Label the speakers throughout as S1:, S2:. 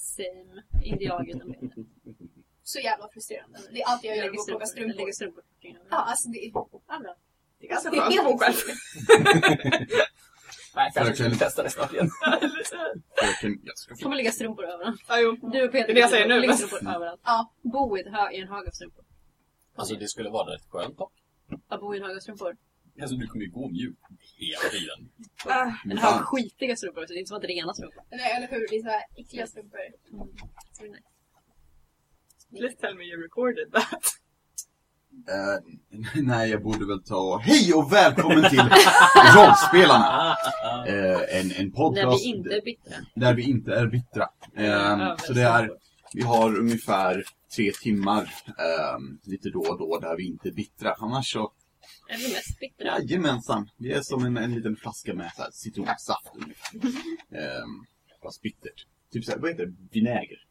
S1: same. Inte jag utan Peter.
S2: Så jävla frustrerande. Det är allt jag gör
S1: Lägger
S2: är att plocka
S1: strumpor.
S2: strumpor.
S1: Lägger strumpor.
S2: Ja, alltså det är...
S1: Ja, bra.
S3: Det är ganska skönt att bo själv.
S4: Nej, kanske skulle testa det snart igen.
S1: Kommer ligga strumpor överallt.
S3: Ja, jo.
S1: Du och Peter
S3: Det är det jag säger nu.
S1: ligger strumpor överallt.
S2: Ja.
S1: Bo i, ett hö- i en hög av strumpor.
S4: Alltså det skulle vara rätt skönt dock.
S1: Att bo i en hög av strumpor.
S4: Alltså du kommer ju gå mjukt hela tiden.
S3: Ah,
S1: En hög skitiga strumpor också. Det är inte som att det är rena strumpor.
S2: Nej, eller hur? Det är så här äckliga strumpor.
S1: Så det är nice.
S3: Please tell me you recorded that.
S5: Eh, nej, jag borde väl ta... Hej och välkommen till Rollspelarna! Eh, en, en podcast
S1: När vi inte är bittra.
S5: där vi inte är bittra.
S1: Över
S5: så det är, vi har ungefär tre timmar eh, lite då och då där vi inte är bittra. Annars så,
S1: Är vi mest bittra?
S5: jajamensan. Vi är som en, en liten flaska med så här, citronsaft ungefär. Eh, fast bittert. Typ såhär, vad heter det? Vinäger.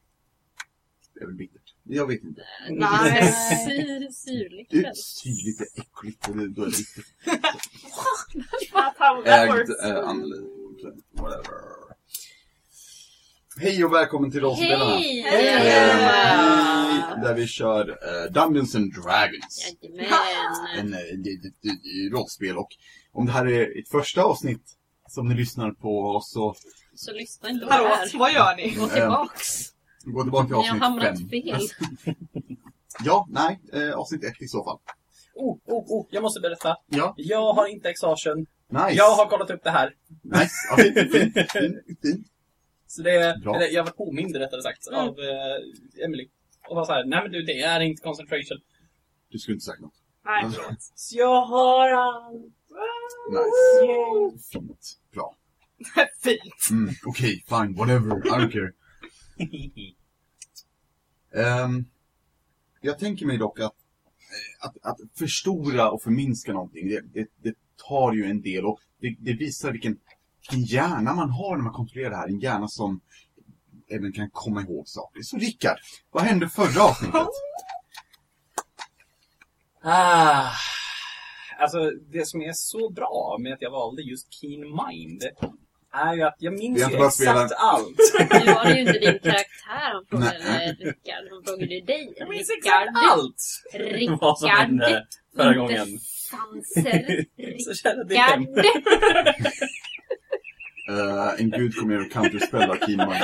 S5: Det är väl bittert? Jag vet inte.
S3: Nej.
S1: Sy- Syrligt
S5: Det är syrligt, det är äckligt och det, då är det bittert. Ägd, äh, annorlunda, whatever. Hej och välkommen till Rollspelarna.
S1: Hej!
S5: Eh, Där vi kör eh, Dungeons and Dragons.
S1: Jajamän!
S5: En, eh, det- det- det- rollspel och om det här är ett första avsnitt som ni lyssnar på oss så
S1: Så lyssna inte på det här.
S3: vad gör ni?
S1: Gå tillbaks.
S5: gå tillbaka till
S1: Ni har
S5: avsnitt
S1: hamnat
S5: fem.
S1: fel.
S5: Ja, nej, eh, avsnitt ett i så fall.
S4: Oh, oh, oh, jag måste berätta.
S5: Ja,
S4: Jag har inte exhaustion.
S5: nice.
S4: Jag har kollat upp det här.
S5: Nice, ja, fint, fint, fint, fint.
S4: Så det, eller jag var påmind rättare sagt
S1: Mm.
S4: av eh, Emily. Och var så här, nej men du det är inte concentration.
S5: Du skulle inte sagt något.
S3: Nej,
S5: Mm.
S4: Så jag har allt.
S5: Nice. Fint, bra.
S3: Fint.
S5: Mm, Okej, fine, whatever, I don't care. Ehm, jag tänker mig dock att, eh, att, att förstora och förminska någonting, det, det, det tar ju en del och det, det visar vilken, vilken hjärna man har när man kontrollerar det här. En hjärna som även kan komma ihåg saker. Så Rickard, vad hände förra avsnittet?
S4: Ah, alltså det som är så bra med att jag valde just Keen Mind är ju att jag minns
S5: har
S4: ju exakt
S5: spelat-
S4: allt.
S1: Nu var det ju inte din karaktär han frågade. Rickard. Han frågade ju dig.
S4: Jag minns
S1: Rickard.
S4: exakt allt! Vad som hände förra gången.
S1: Sanser. Rickard.
S5: Eh, en gud kommer ner och counterspellar Keenman.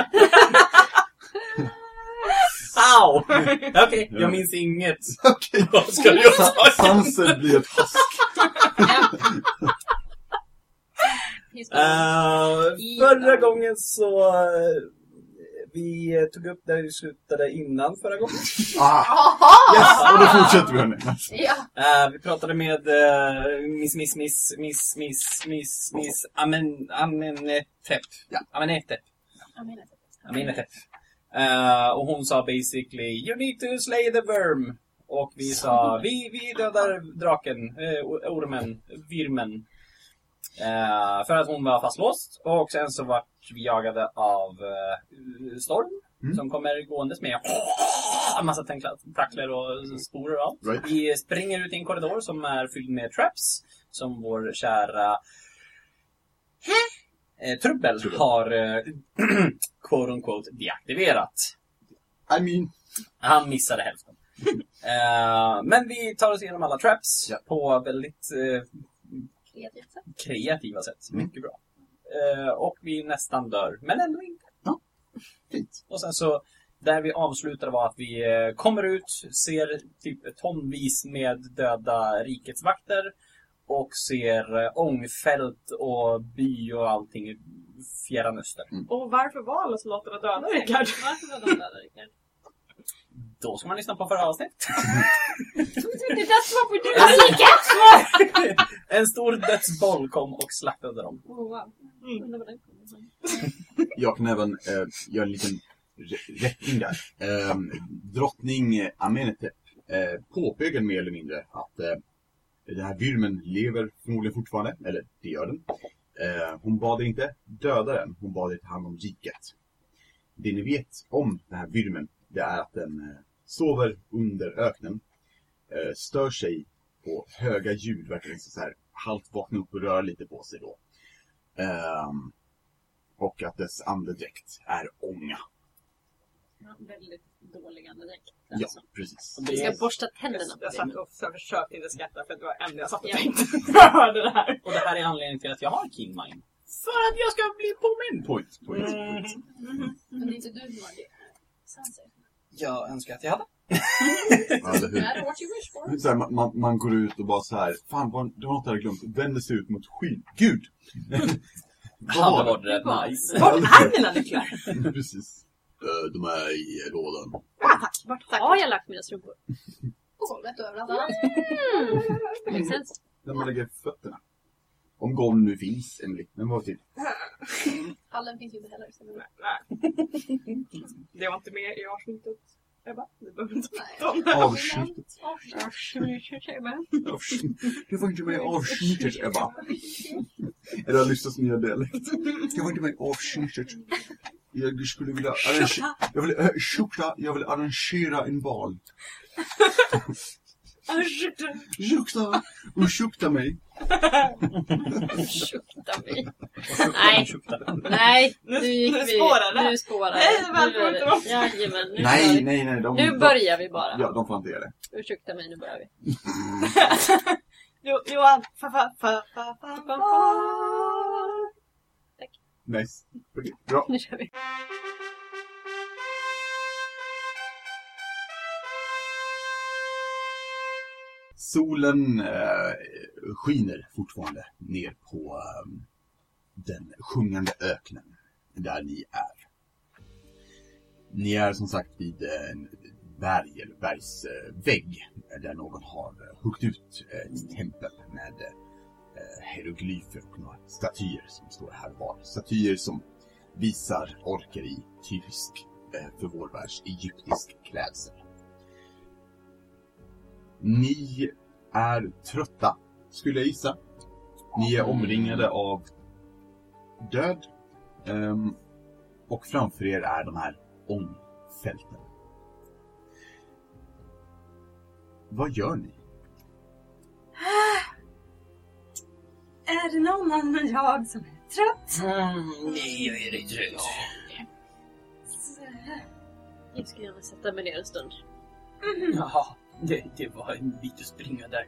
S4: Au! Okej,
S5: Ja.
S4: jag minns inget.
S5: Okej,
S4: Vad ska jag ta?
S5: Sanser blir ett hask.
S4: Eh, förra gången så... vi eh, tog upp där vi slutade innan förra gången.
S5: Ah, yes, och då fortsätter vi hörni.
S2: Ja.
S4: Eh, vi pratade med uh, Miss Miss Miss Miss Miss Miss Miss Amen Amenetep.
S5: Ja.
S4: Amenetep. Amenetep. Eh, och hon sa basically You need to slay the worm. Och vi sa vi, vi dödar draken, uh, ormen, virmen. Eh, för att hon var fastlåst. Och sen så vart vi jagade av eh, storm.
S5: Mm.
S4: Som kommer gåendes med en massa tentakler och sporer och allt.
S5: Right.
S4: Vi springer ut i en korridor som är fylld med traps. Som vår kära eh, Trubbel har eh, quote unquote deaktiverat.
S5: I mean,
S4: Han missade hälften. Eh, men vi tar oss igenom alla traps
S5: Ja.
S4: på väldigt
S1: Kreativt sätt.
S4: kreativa sätt.
S5: Mm.
S4: Mycket bra. Eh, och vi nästan dör, men ändå inte.
S5: fint.
S4: Och sen så, där vi avslutade var att vi eh, kommer ut, ser typ tonvis med döda rikets vakter och ser eh, ångfält och by och allting i fjärran öster.
S3: Och varför var alla soldaterna döda, Rickard?
S1: Varför var de döda, Rickard?
S4: Då ska man lyssna på förra avsnittet.
S1: That's what we do!
S4: en stor dödsboll kom och slaktade dem.
S1: Oh, wow.
S3: Mm.
S5: Jag kan även eh, göra en liten rä- rättning där. Eh, drottning Amenetep eh, påpekar mer eller mindre att eh, den här vyrmen lever förmodligen fortfarande, eller det gör den. Eh, hon bad er inte döda den, hon bad er ta hand om riket. Det ni vet om den här vyrmen, det är att den eh, sover under öknen, eh, stör sig på höga ljud, verkar det så här halvt vakna upp och röra lite på sig då. Ehm, och att dess andedräkt är ånga.
S1: väldigt dålig andedräkt.
S5: Ja,
S1: Alltså.
S5: precis.
S6: Det
S1: Vi ska borsta
S3: Jag,
S1: tänderna på
S3: jag
S1: det.
S3: satt och försökte inte skratta för att det var ämne jag satt och
S1: Ja.
S3: tänkte jag hörde det här.
S6: och det här är anledningen till att jag har King Mind. För att jag ska bli påmind!
S5: Point, point, point.
S2: Men det är inte du som har det. Sanser.
S6: Jag önskar att jag hade.
S5: Så här, man, man, går ut och bara så här, fan vad, det var något jag hade glömt, vänder sig ut mot skyn. Gud! Vad
S6: Hade
S5: var det?
S6: varit rätt nice.
S3: Var är mina nycklar?
S5: Precis. Eh, De är i lådan.
S3: Ja, tack. Vart tack.
S1: Har jag lagt mina strumpor?
S2: På golvet och överallt
S1: sense.
S5: Där man lägger fötterna. Om golv nu finns, Emily. Men vad typ?
S2: Hallen finns ju inte heller. Så det
S3: Nej, nej. Det var inte med i avsnittet. Ebba, vi behöver inte prata om det.
S5: Avsnittet. Det var inte med i avsnittet, Ebba. Är det Alissas nya dialekt? Det var inte med i avsnittet. Jag skulle vilja arrangera... Jag vill, äh, jag vill arrangera en bal. Ursäkta, ursäkta mig.
S1: Ursäkta mig. Nej. Nej,
S3: Nu-
S1: nu gick
S3: nu
S1: vi.
S3: spårar det.
S1: Nu spårar det.
S3: Välkommen.
S1: Jajamän, nu
S5: Nej, nej, nej. De,
S1: Nu börjar vi bara.
S5: Ja, de får hantera det.
S1: Ursäkta mig, nu börjar vi.
S3: Jo, Johan, fa, fa, fa, fa, fa, fa.
S5: Nice. Okej, bra.
S1: Nu kör vi.
S5: Solen eh, skiner fortfarande ner på eh, den sjungande öknen där ni är. Ni är som sagt vid en berg eller bergsvägg eh, där någon har eh, huggit ut eh, ett tempel med eh, hieroglyfer och några statyer som står här och var. Statyer som visar orker i typisk, eh, för vår världs, egyptisk klädsel. Ni är trötta, skulle jag gissa. Ni är omringade av död. Ehm, och framför er är de här ångfälten. Vad gör ni?
S3: Är det någon annan än jag som är trött?
S6: Nej, jag är rätt trött.
S1: Jag ska gärna sätta mig ner en stund.
S6: Jaha, det, det var en bit att springa där.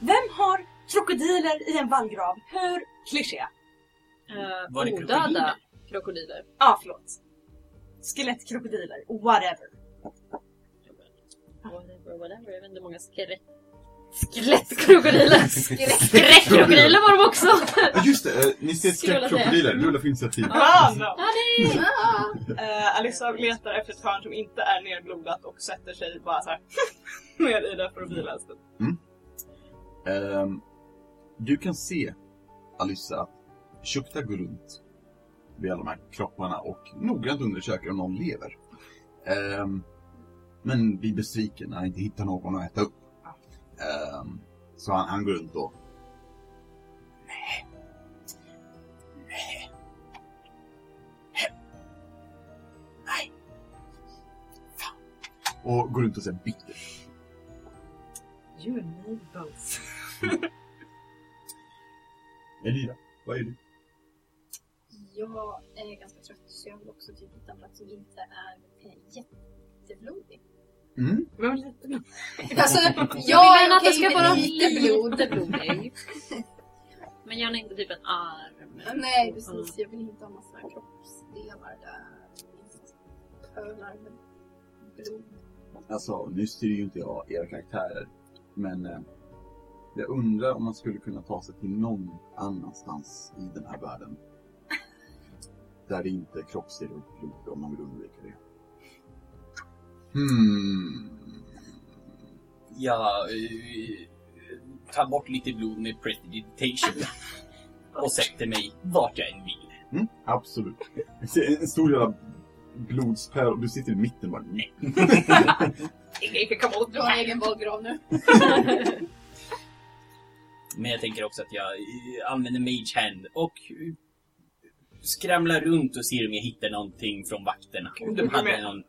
S3: Vem har krokodiler i en vallgrav? Hur klyschig?
S1: Uh,
S6: Var det
S1: odöda
S6: krokodiler?
S1: krokodiler.
S3: Ja, ah, förlåt. Skelettkrokodiler, whatever.
S1: Whatever, whatever. Jag vet inte hur många skelett... Skelettkrokodiler! Skräckkrokodiler var de också!
S5: Ja, just det, eh, ni ser skräckkrokodiler. Rulla för initiativ.
S3: Ah, no.
S2: Ah,
S3: Uh, Alissa letar efter ett hörn som inte är nerblodat och sätter sig bara så här ner i det för att vila en stund.
S5: Du kan se, Alyssa, att Shukta går runt vid alla de här kropparna och noggrant undersöker om någon lever. Ehm, men blir besviken när han inte hittar någon att äta upp. Ehm, så han, han går runt och... Nej. Nej. Nej. Fan. Och går runt och ser bitter.
S3: You and me both.
S5: Elira, vad är du?
S2: jag är ganska trött så jag vill också typ hitta en plats som inte är jätteblodig.
S5: Mm.
S3: Men lite
S2: Alltså,
S1: Jag
S2: jag
S1: vill att det ska vara
S2: lite blod.
S1: lite blodig. Men gärna inte typ en arm.
S2: Nej, precis. Jag vill inte ha massa kroppsdelar där. Pölar med blod.
S5: Alltså, nu styr ju inte jag era karaktärer, men eh, jag undrar om man skulle kunna ta sig till någon annanstans i den här världen. Där det inte är kroppsdelar och blod, om man vill undvika det. Hmm.
S6: Jag eh, tar bort lite blod med prestidigitation. och sätter mig vart jag än vill.
S5: Mm, absolut. En stor jävla blodspärl och du sitter i mitten bara nej.
S3: Ingen kan komma
S2: Du har en egen bollgrav nu.
S6: Men jag tänker också att jag eh, använder Mage Hand och eh, skramlar runt och ser om jag hittar någonting från vakterna. Om de hade någon eh,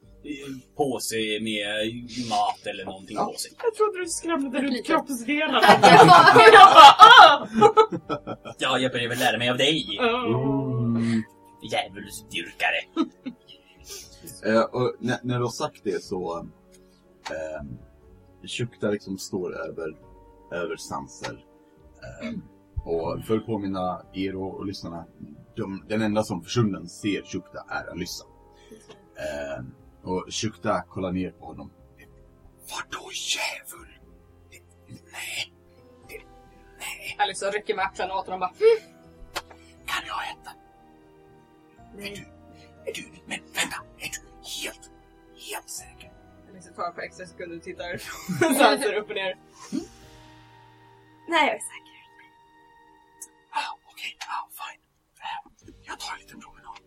S6: påse med mat eller någonting
S5: Ja.
S6: på sig.
S3: Jag trodde du skramlade runt.
S2: Ja.
S3: jag bara ah!
S6: Ja, jag väl lära mig av dig.
S5: Mm.
S6: Djävulsdyrkare.
S5: Och när, när du har sagt det så... Eh, Shukta liksom står över, över Sanser. Eh, och för att påminna er och, och lyssnarna. De, den enda som försvunnen ser Shukta är Alyssa. Eh, och Shukta kollar ner på honom. Vadå djävul? Det- Nej,
S3: Alice rycker med axlarna åt honom och bara
S5: kan jag äta? Är du, är du, men vänta, är du helt, helt säker?
S3: Alice tar på extra sekunder och tittar Sanser upp och ner.
S2: Nej, jag är säker.
S5: Ah, Okej, ah, fine. Eh, Jag tar en liten promenad.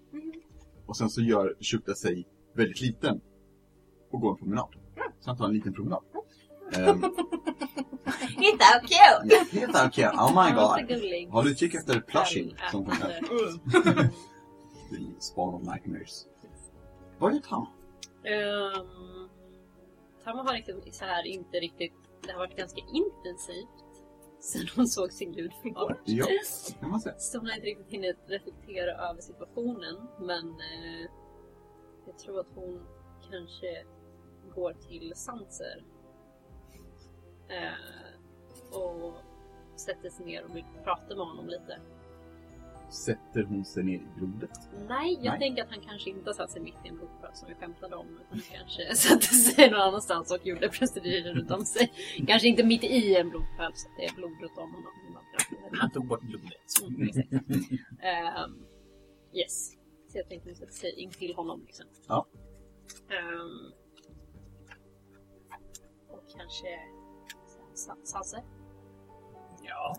S5: Och sen så gör Shukta sig väldigt liten och går en promenad. Så han tar en liten promenad. Um,
S2: Inte okej!
S5: helt okej, oh my god. Har du utkik efter plushing? Som kan
S1: Ätande.
S5: Spawn of nightmares. Vad gör Tam?
S1: Um, Tamma har liksom så här inte riktigt... Det har varit ganska intensivt sen hon såg sin gud igår.
S5: Ja, kan man säga.
S1: Så hon har inte riktigt hunnit reflektera över situationen. Men eh, jag tror att hon kanske går till Sanser. Eh, och sätter sig ner och vill prata med honom lite.
S5: Sätter hon sig ner i blodet?
S1: Nej, jag
S5: Nej.
S1: tänker att han kanske inte har satt sig mitt i en blodpöl som vi skämtade om. Utan han kanske satte sig någon annanstans och gjorde procedurer runt om sig. Kanske inte mitt i en blodpöl så att det är blod runt om honom.
S6: Han tog bort blodet.
S1: Mm. Ehm, yes. Så jag tänkte att sätta sig in till honom liksom.
S5: Ja.
S1: Ehm, och kanske Sa- Sasse.
S6: Ja.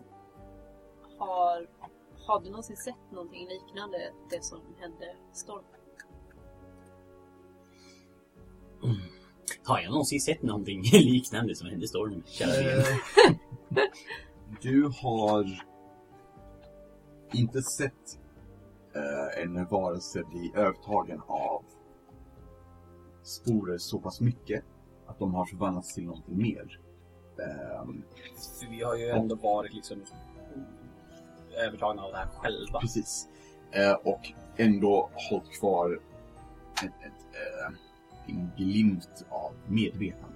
S1: Har, har du någonsin sett någonting liknande det som hände Storm?
S4: Har jag någonsin sett någonting liknande som hände Storm?
S5: Eh, Du har inte sett eh, en varelse bli övertagen av sporer så pass mycket att de har förvandlats till någonting mer. Ehm,
S6: För vi har ju ändå varit liksom övertagna av det här själva.
S5: precis. Eh, och ändå hållit kvar ett, ett, eh, en glimt av medvetande.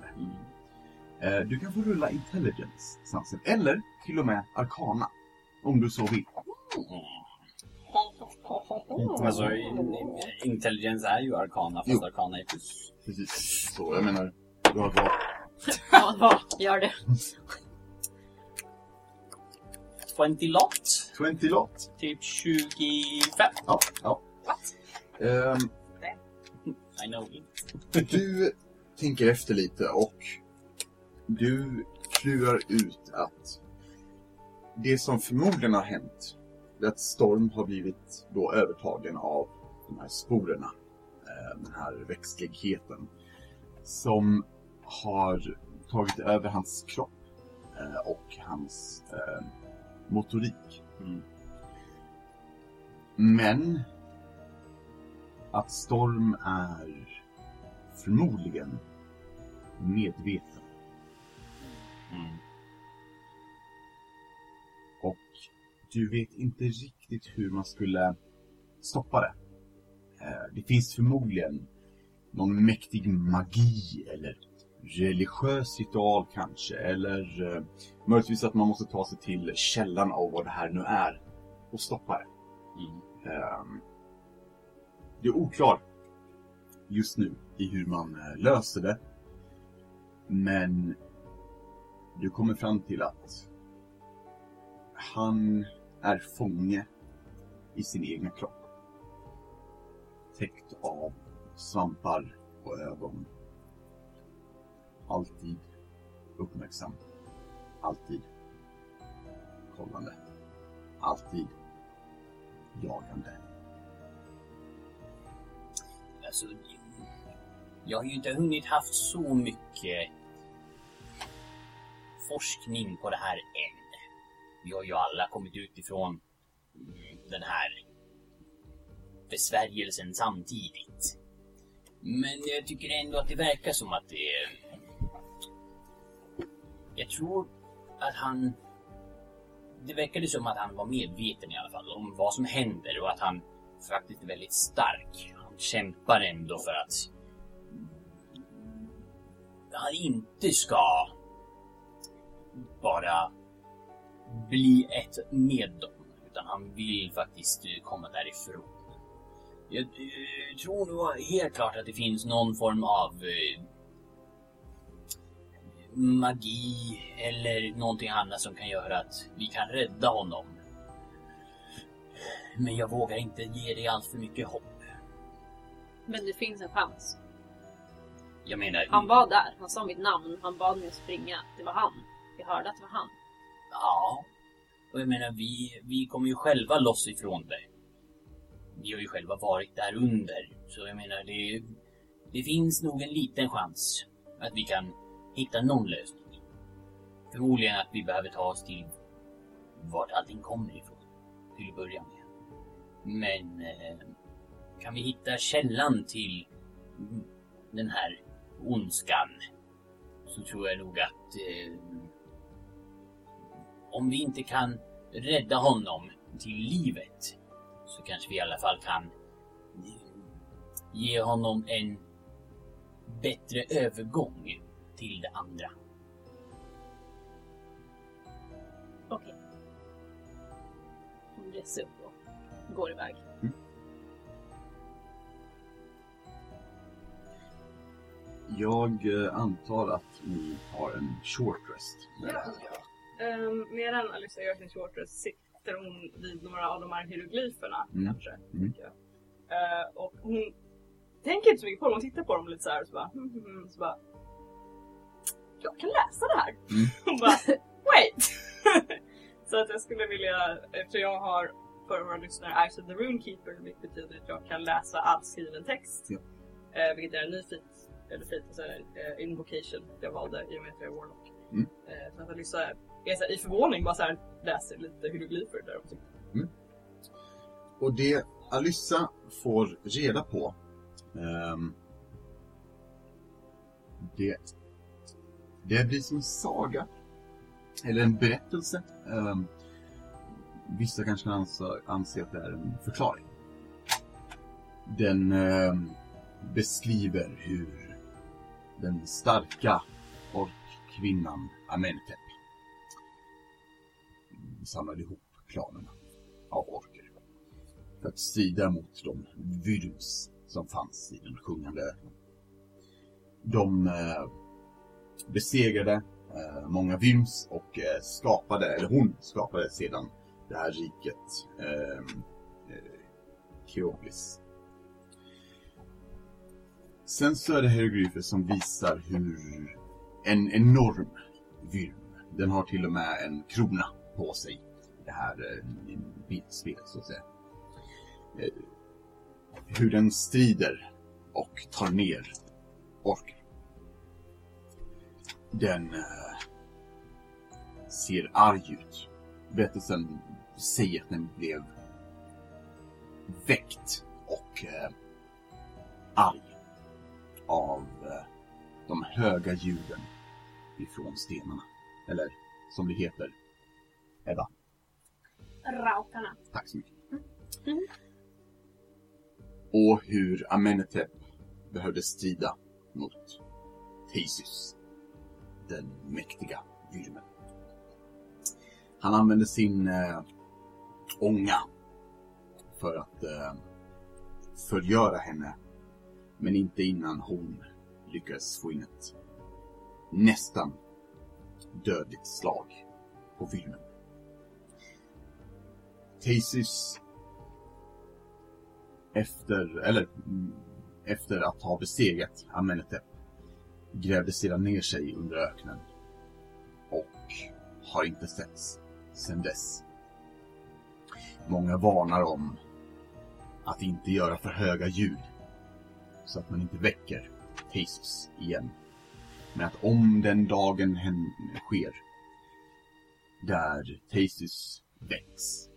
S5: Eh, du kan få rulla intelligence, Sansen. Eller till och med arkana. Om du så vill.
S6: Alltså, in- in- intelligens är ju arkana, fast
S5: Jo.
S6: arkana är plus.
S5: Precis. Så jag menar, du har ett val.
S1: Ja? Gör det.
S6: 20 lot,
S5: 20 lot.
S6: typ 25.
S5: Ja. ja. Ehm,
S6: I know it.
S5: du tänker efter lite och du klurar ut att det som förmodligen har hänt att Storm har blivit då övertagen av de här sporerna. eh, Den här växtligheten. Som har tagit över hans kropp eh, och hans eh, motorik.
S6: Mm.
S5: Men att Storm är förmodligen medveten. Du vet inte riktigt hur man skulle stoppa det. Eh, Det finns förmodligen någon mäktig magi eller religiös ritual kanske. Eller eh, möjligtvis att man måste ta sig till källan av vad det här nu är och stoppa det.
S6: Mm.
S5: Ehm, det är oklart just nu i hur man eh, löser det. Men du kommer fram till att han är fånge i sin egna kropp. Täckt av svampar och ögon. Alltid uppmärksam. Alltid kollande. Alltid jagande.
S4: Alltså, jag har ju inte hunnit haft så mycket forskning på det här än. Vi har ju alla kommit utifrån ifrån den här besvärjelsen samtidigt. Men jag tycker ändå att det verkar som att det... Jag tror att han... Det verkade som att han var medveten i alla fall om vad som händer och att han faktiskt är väldigt stark. Han kämpar ändå för att han inte ska bara bli ett med dem. Utan han vill faktiskt eh, komma därifrån. Jag eh, tror nog helt klart att det finns någon form av eh, magi eller någonting annat som kan göra att vi kan rädda honom. Men jag vågar inte ge dig allt för mycket hopp.
S1: Men det finns en chans.
S4: Jag menar...
S1: Han var där. Han sa mitt namn. Han bad mig att springa. Det var han. Jag hörde att det var han.
S4: Ja. Och jag menar, vi, vi kommer ju själva loss ifrån det. Vi har ju själva varit där under. Så jag menar, det, det finns nog en liten chans att vi kan hitta någon lösning. Förmodligen att vi behöver ta oss till vart allting kommer ifrån. Till att börja med. Men eh, kan vi hitta källan till den här ondskan så tror jag nog att eh, om vi inte kan rädda honom till livet så kanske vi i alla fall kan ge honom en bättre övergång till det andra.
S1: Okej. Hon reser upp och går iväg.
S5: Jag eh, antar att ni har en short rest.
S3: Ja. Um, medan Alyssa gör sin short rest sitter hon vid några av de här hieroglyferna
S5: Mm.
S3: kanske.
S5: Mm.
S3: Eh, och hon tänker inte så mycket på dem, hon tittar på dem lite så här och så bara, hmm, hmm, så bara Jag kan läsa det här!
S5: Mm.
S3: Hon bara, wait! så att jag skulle vilja, eftersom jag har för våra lyssnare Eyes of the Runekeeper vilket betyder att jag kan läsa all skriven text.
S5: Ja.
S3: Eh, vilket är en ny feat, eller feat, alltså en eh, invocation jag valde i och med att jag är Warlock.
S5: Mm.
S3: Eh, så att Alyssa är så här, i förvåning bara så här, läser lite hieroglyfer där också. Mm.
S5: Och det Alyssa får reda på um, det, det blir som en saga. Eller en berättelse. Um, vissa kanske kan anse, anse att det är en förklaring. Den um, beskriver hur den starka orkkvinnan Amenhotep samlade ihop klanerna av orker för att strida mot de virus som fanns i den sjungande öknen. De eh, besegrade eh, många Vims och eh, skapade, eller hon skapade sedan det här riket eh, eh, Keoblis. Sen så är det hieroglyfer som visar hur en enorm Vyrm, den har till och med en krona på sig. Det här eh, bildspelet så att säga eh, hur den strider och tar ner orker. Den eh, ser arg ut. Berättelsen säger att den blev väckt och eh, arg av eh, de höga ljuden ifrån stenarna. Eller som det heter, Eva.
S2: Raukarna.
S5: Tack så mycket. Och hur Amenhotep behövde strida mot Theseus, den mäktiga vyrmen. Han använde sin eh, ånga för att eh, förgöra henne, men inte innan hon lyckades få in ett nästan dödligt slag på vyrmen. Theseus efter, eller mm, efter att ha besegrat Amenetep grävde sedan ner sig under öknen och har inte setts sedan dess. Många varnar om att inte göra för höga ljud så att man inte väcker Theseus igen. Men att om den dagen sker där Theseus väcks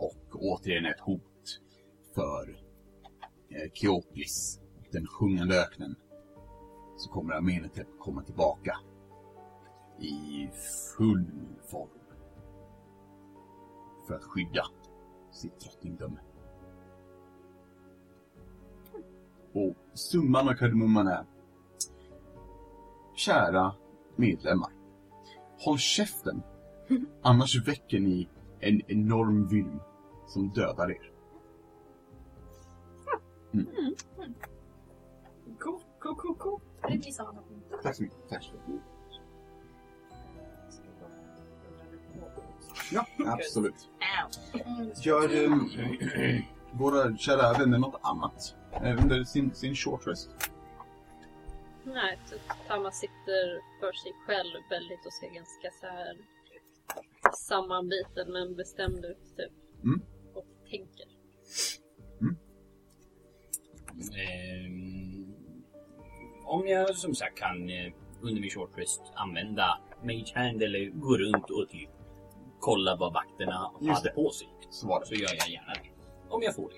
S5: och återigen ett hot för eh, Keoplis, den sjungande öknen, så kommer Amenhotep komma tillbaka i full form för att skydda sitt drottningdöme. Och summan av kardemumman är kära medlemmar. Håll käften. Annars väcker ni en enorm vyrm som dödar er.
S3: Cool, cool, cool, cool.
S2: Det blir samma.
S5: Tack så mycket. Tack. Ja, absolut. Gör um, våra kära vänner något annat eh, under sin, sin short rest?
S1: Nej, typ Tama sitter för sig själv väldigt och ser ganska så här sammanbiten men bestämd ut typ.
S5: Mm.
S1: Tänker.
S4: Ehm, om jag som sagt kan eh, under min short rest använda Mage Hand eller gå runt och typ kolla vad vakterna
S5: Just
S4: hade
S5: det.
S4: på sig.
S5: Så var det.
S4: Så gör jag gärna det. Om jag får det.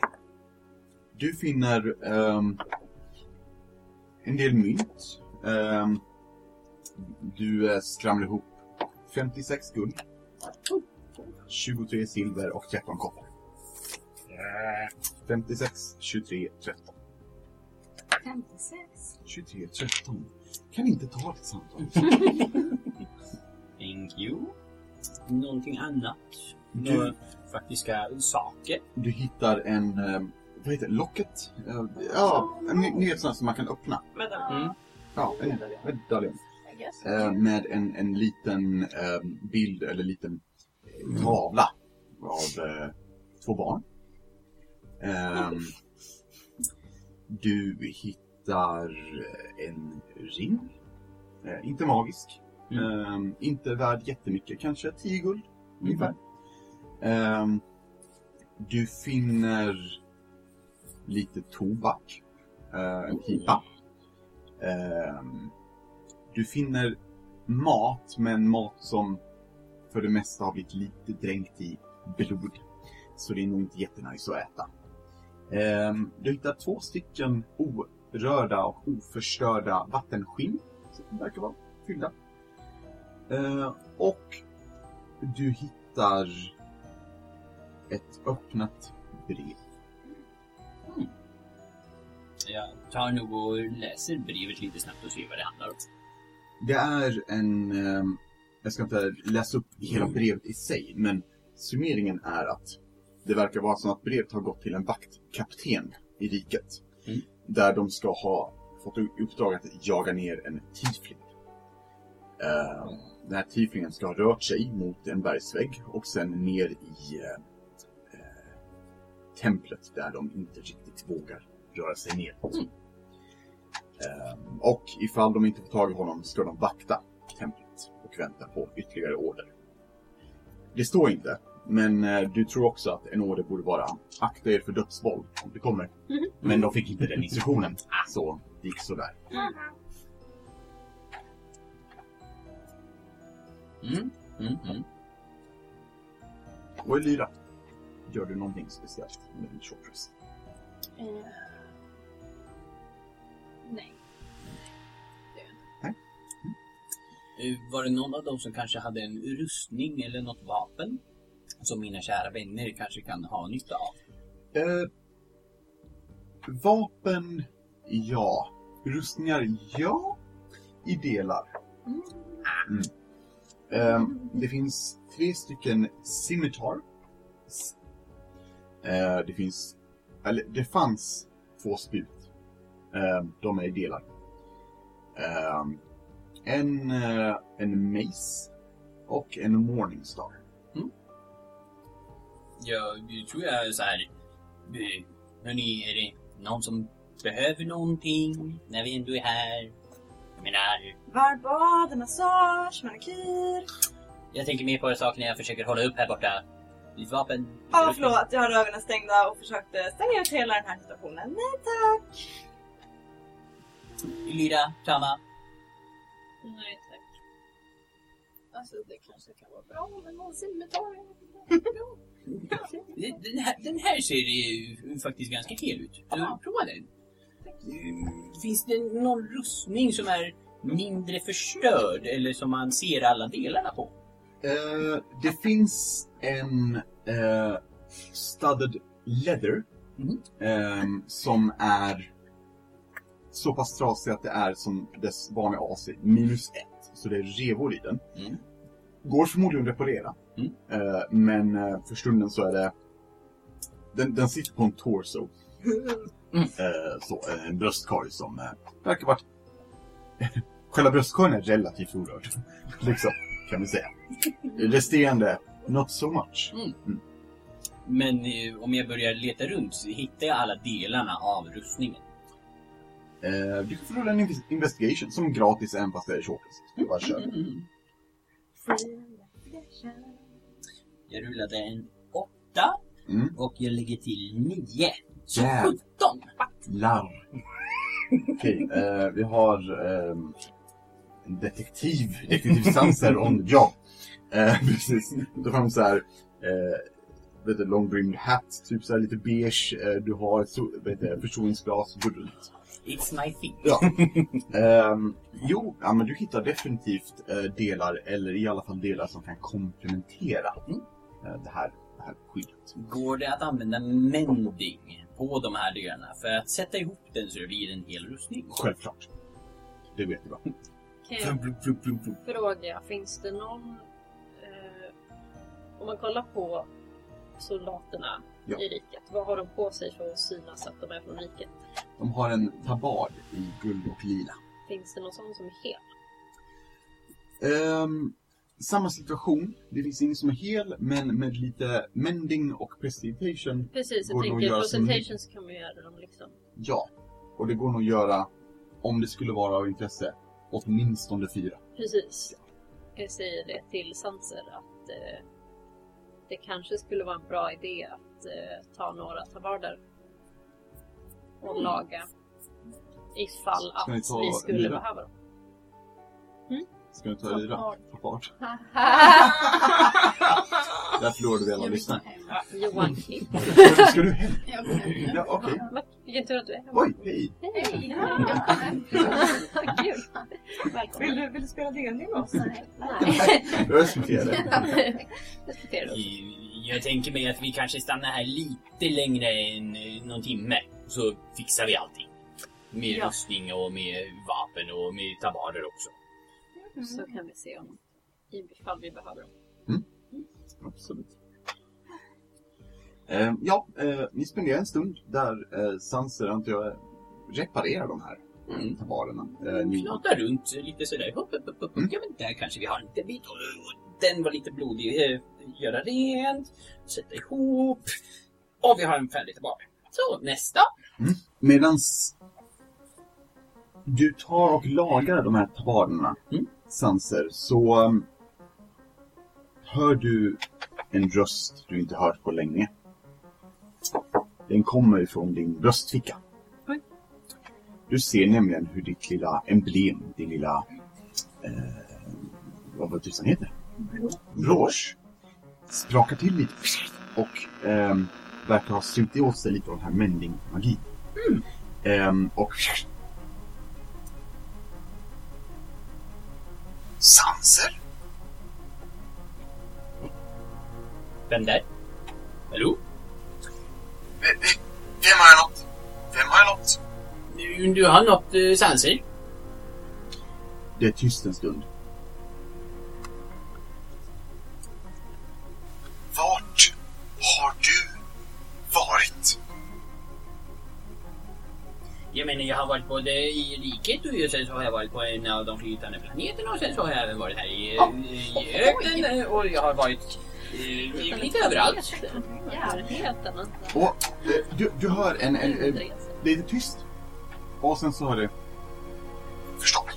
S5: Du finner ehm, en del mynt. Ehm, du eh, skramlar ihop 56 guld, 23 silver och 13 koppar. 56, 23, 13.
S2: 56.
S5: 23, 13. Kan inte ta ett samtal.
S4: Thank you. Någonting annat?
S5: Du-
S4: Några faktiska saker?
S5: Du hittar en, ehm, vad heter det, locket? Eh, ja, en, ni vet sådana som man kan öppna.
S3: Vänta.
S4: Mm.
S5: Ja, en medaljon.
S2: Guess.
S5: Eh, med en, en liten eh, bild eller liten eh, tavla av eh, två barn. Ehm, du hittar en ring. Eh, inte magisk. Ehm, inte värd jättemycket, kanske 10 guld ungefär. Ehm, du finner lite tobak. eh, en pipa. Ehm, du finner mat, men mat som för det mesta har blivit lite dränkt i blod. Så det är nog inte jättenice att äta. Ehm, du hittar två stycken orörda och oförstörda vattenskinn som verkar vara fyllda. Ehm, och du hittar ett öppnat brev.
S4: Jag tar nog och läser brevet lite snabbt och ser vad det handlar om.
S5: Det är en... ehm, jag ska inte läsa upp hela brevet i sig, men summeringen är att det verkar vara så att brevet har gått till en vaktkapten i riket.
S4: Mm.
S5: Där de ska ha fått uppdrag att jaga ner en tiefling. Ehm, den här tieflingen ska ha rört sig mot en bergsvägg och sen ner i eh, eh, templet där de inte riktigt vågar röra sig ner. Ehm, och ifall de inte får tag i honom ska de vakta templet och vänta på ytterligare order. Det står inte, men eh, du tror också att en order borde vara akta er för dödsboll om det kommer. Men de fick inte den instruktionen, så det gick sådär.
S4: Mm. Mm. Mm.
S5: Och Elira, gör du någonting speciellt med din short rest?
S2: Eh, nej. Inte.
S4: Eh, Var det någon av dem som kanske hade en rustning eller något vapen? Som mina kära vänner kanske kan ha nytta av.
S5: Eh, vapen, ja. Rustningar, ja. I delar. Mm. Eh, det finns tre stycken scimitar. Eh, det finns, eller det fanns två spjut. Eh, de är i delar. Eh, en, eh, en mace och en morningstar.
S4: Jag tror jag är så här. eh, Hörni, är det någon som behöver någonting när vi ändå är här? Jag menar,
S3: Varmt bad, massage, manikyr.
S4: jag tänker mer på saker när jag försöker hålla upp här borta. Ditt vapen.
S3: Ja, förlåt. Jag hade ögonen stängda och försökte stänga ut hela den här situationen. Nej tack.
S4: Lyra, Tama.
S1: Nej tack.
S2: Alltså det kanske kan vara bra med någon simmetar.
S4: Den här, den här ser ju faktiskt ganska hel ut. Så prova den. Eh, Finns det någon rustning som är mindre förstörd eller som man ser alla delarna på?
S5: Eh, det finns en uh, studded leather
S4: Mhm.
S5: ehm, som är så pass trasig att det är som dess vanliga AC, minus ett. Så det är revor i den.
S4: Mm.
S5: Går förmodligen att reparera.
S4: Mm.
S5: Eh, men eh, för stunden så är det... Den, den sitter på en torso.
S4: Mm.
S5: Eh, så, en bröstkorg som verkar vara... Själva bröstkorgen är relativt orörd. liksom, kan vi säga. Resterande, not so much.
S4: Men eh, om jag börjar leta runt så hittar jag alla delarna av rustningen.
S5: Du kan få rulla en inves- investigation som gratis även fast det är shortest. Bara kör.
S4: Mm. Jag rullade en åtta
S5: Mm.
S4: och jag lägger till nio. Så
S5: Jävlar.
S4: 17!
S5: Larr. Okej, eh, vi har ehm, en detektiv, detektiv Sanser on job. Eh, precis. Då har de så här, eh, vet du, long brimmed hat, typ så här lite beige. Eh, du har vet du, förstoringsglas, runt.
S4: It's my thing.
S5: Ja. Ehm, jo, ja, men du hittar definitivt eh, delar, eller i alla fall delar som kan komplementera
S4: Mm.
S5: Eh, det, här, det här skyddet.
S4: Går det att använda mending på de här delarna för att sätta ihop den så det blir en hel rustning?
S5: Självklart. Det vet du va?
S1: Kan jag fråga, finns det någon... Eh, om man kollar på soldaterna
S5: Ja.
S1: i riket, vad har de på sig för att synas att de är från riket?
S5: De har en tabard i guld och lila.
S1: Finns det någon sån som är hel?
S5: Ehm, samma situation. Det finns ingen som är hel, men med lite mending och prestidigitation.
S1: Precis, jag tänker
S5: göra som-
S1: presentations kan man göra dem liksom.
S5: Ja. Och det går nog att göra, om det skulle vara av intresse, åtminstone fyra.
S1: Precis. Jag säger det till Sanser att eh, det kanske skulle vara en bra idé att eh, ta några tabarder och laga ifall att vi skulle behöva dem.
S5: Ska du ta lyra?
S2: Tabard.
S5: Tabard. Där förlorade vi alla lyssnare.
S1: Johan Klipp.
S5: Ska du hem? Ja, okej.
S1: Vilken tur att du är här.
S5: Oj, hej!
S2: Hej!
S3: Vill
S1: Välkommen.
S3: du, vill du spela D&D med oss?
S2: Nej.
S5: Jag respekterar det.
S4: Eh, Jag tänker mig att vi kanske stannar här lite längre än eh, någon timme. Så fixar vi allting. Med
S1: Ja.
S4: rustning och med vapen och med tabarder också.
S1: Så kan vi se om ifall vi behöver dem.
S5: Absolut. Eh, ja, eh, ni spenderar en stund där eh, Sanser, antar jag, reparerar de här
S4: Mm.
S5: tabarerna. Eh, ni,
S4: Knata runt lite sådär. Hopp, hopp, hopp, hopp.
S5: Mm.
S4: Ja, men där kanske vi har en liten bit. Den var lite blodig. Eh, Göra rent, sätta ihop. Och vi har en färdig tillbaka. Så, nästa.
S5: medans du tar och lagar de här tabarerna,
S4: Mm.
S5: Sanser, så um, hör du en röst du inte hört på länge. Den kommer ifrån din bröstficka.
S3: Oj.
S5: Du ser nämligen hur ditt lilla emblem, din lilla... Eh, vad var det tusan heter? Brosch. Sprakar till lite och ehm, verkar ha sugit åt sig lite av den här mending-magin. Ehm, och... Sanser?
S4: Vem där? Hallå?
S5: V- Vem har jag nått? Vem har jag nått?
S4: Du, du har något eh, sanser?
S5: Det är tyst en stund. Vart har du varit?
S4: Jag menar, jag har varit både i riket och sen så har jag varit på en av de flytande planeterna och sen så har jag även varit här i, i öknen och jag har varit eh, lite överallt.
S5: Och eh, du, du hör en, en, en... Det är lite tyst. Och sen så hör du... Förstår.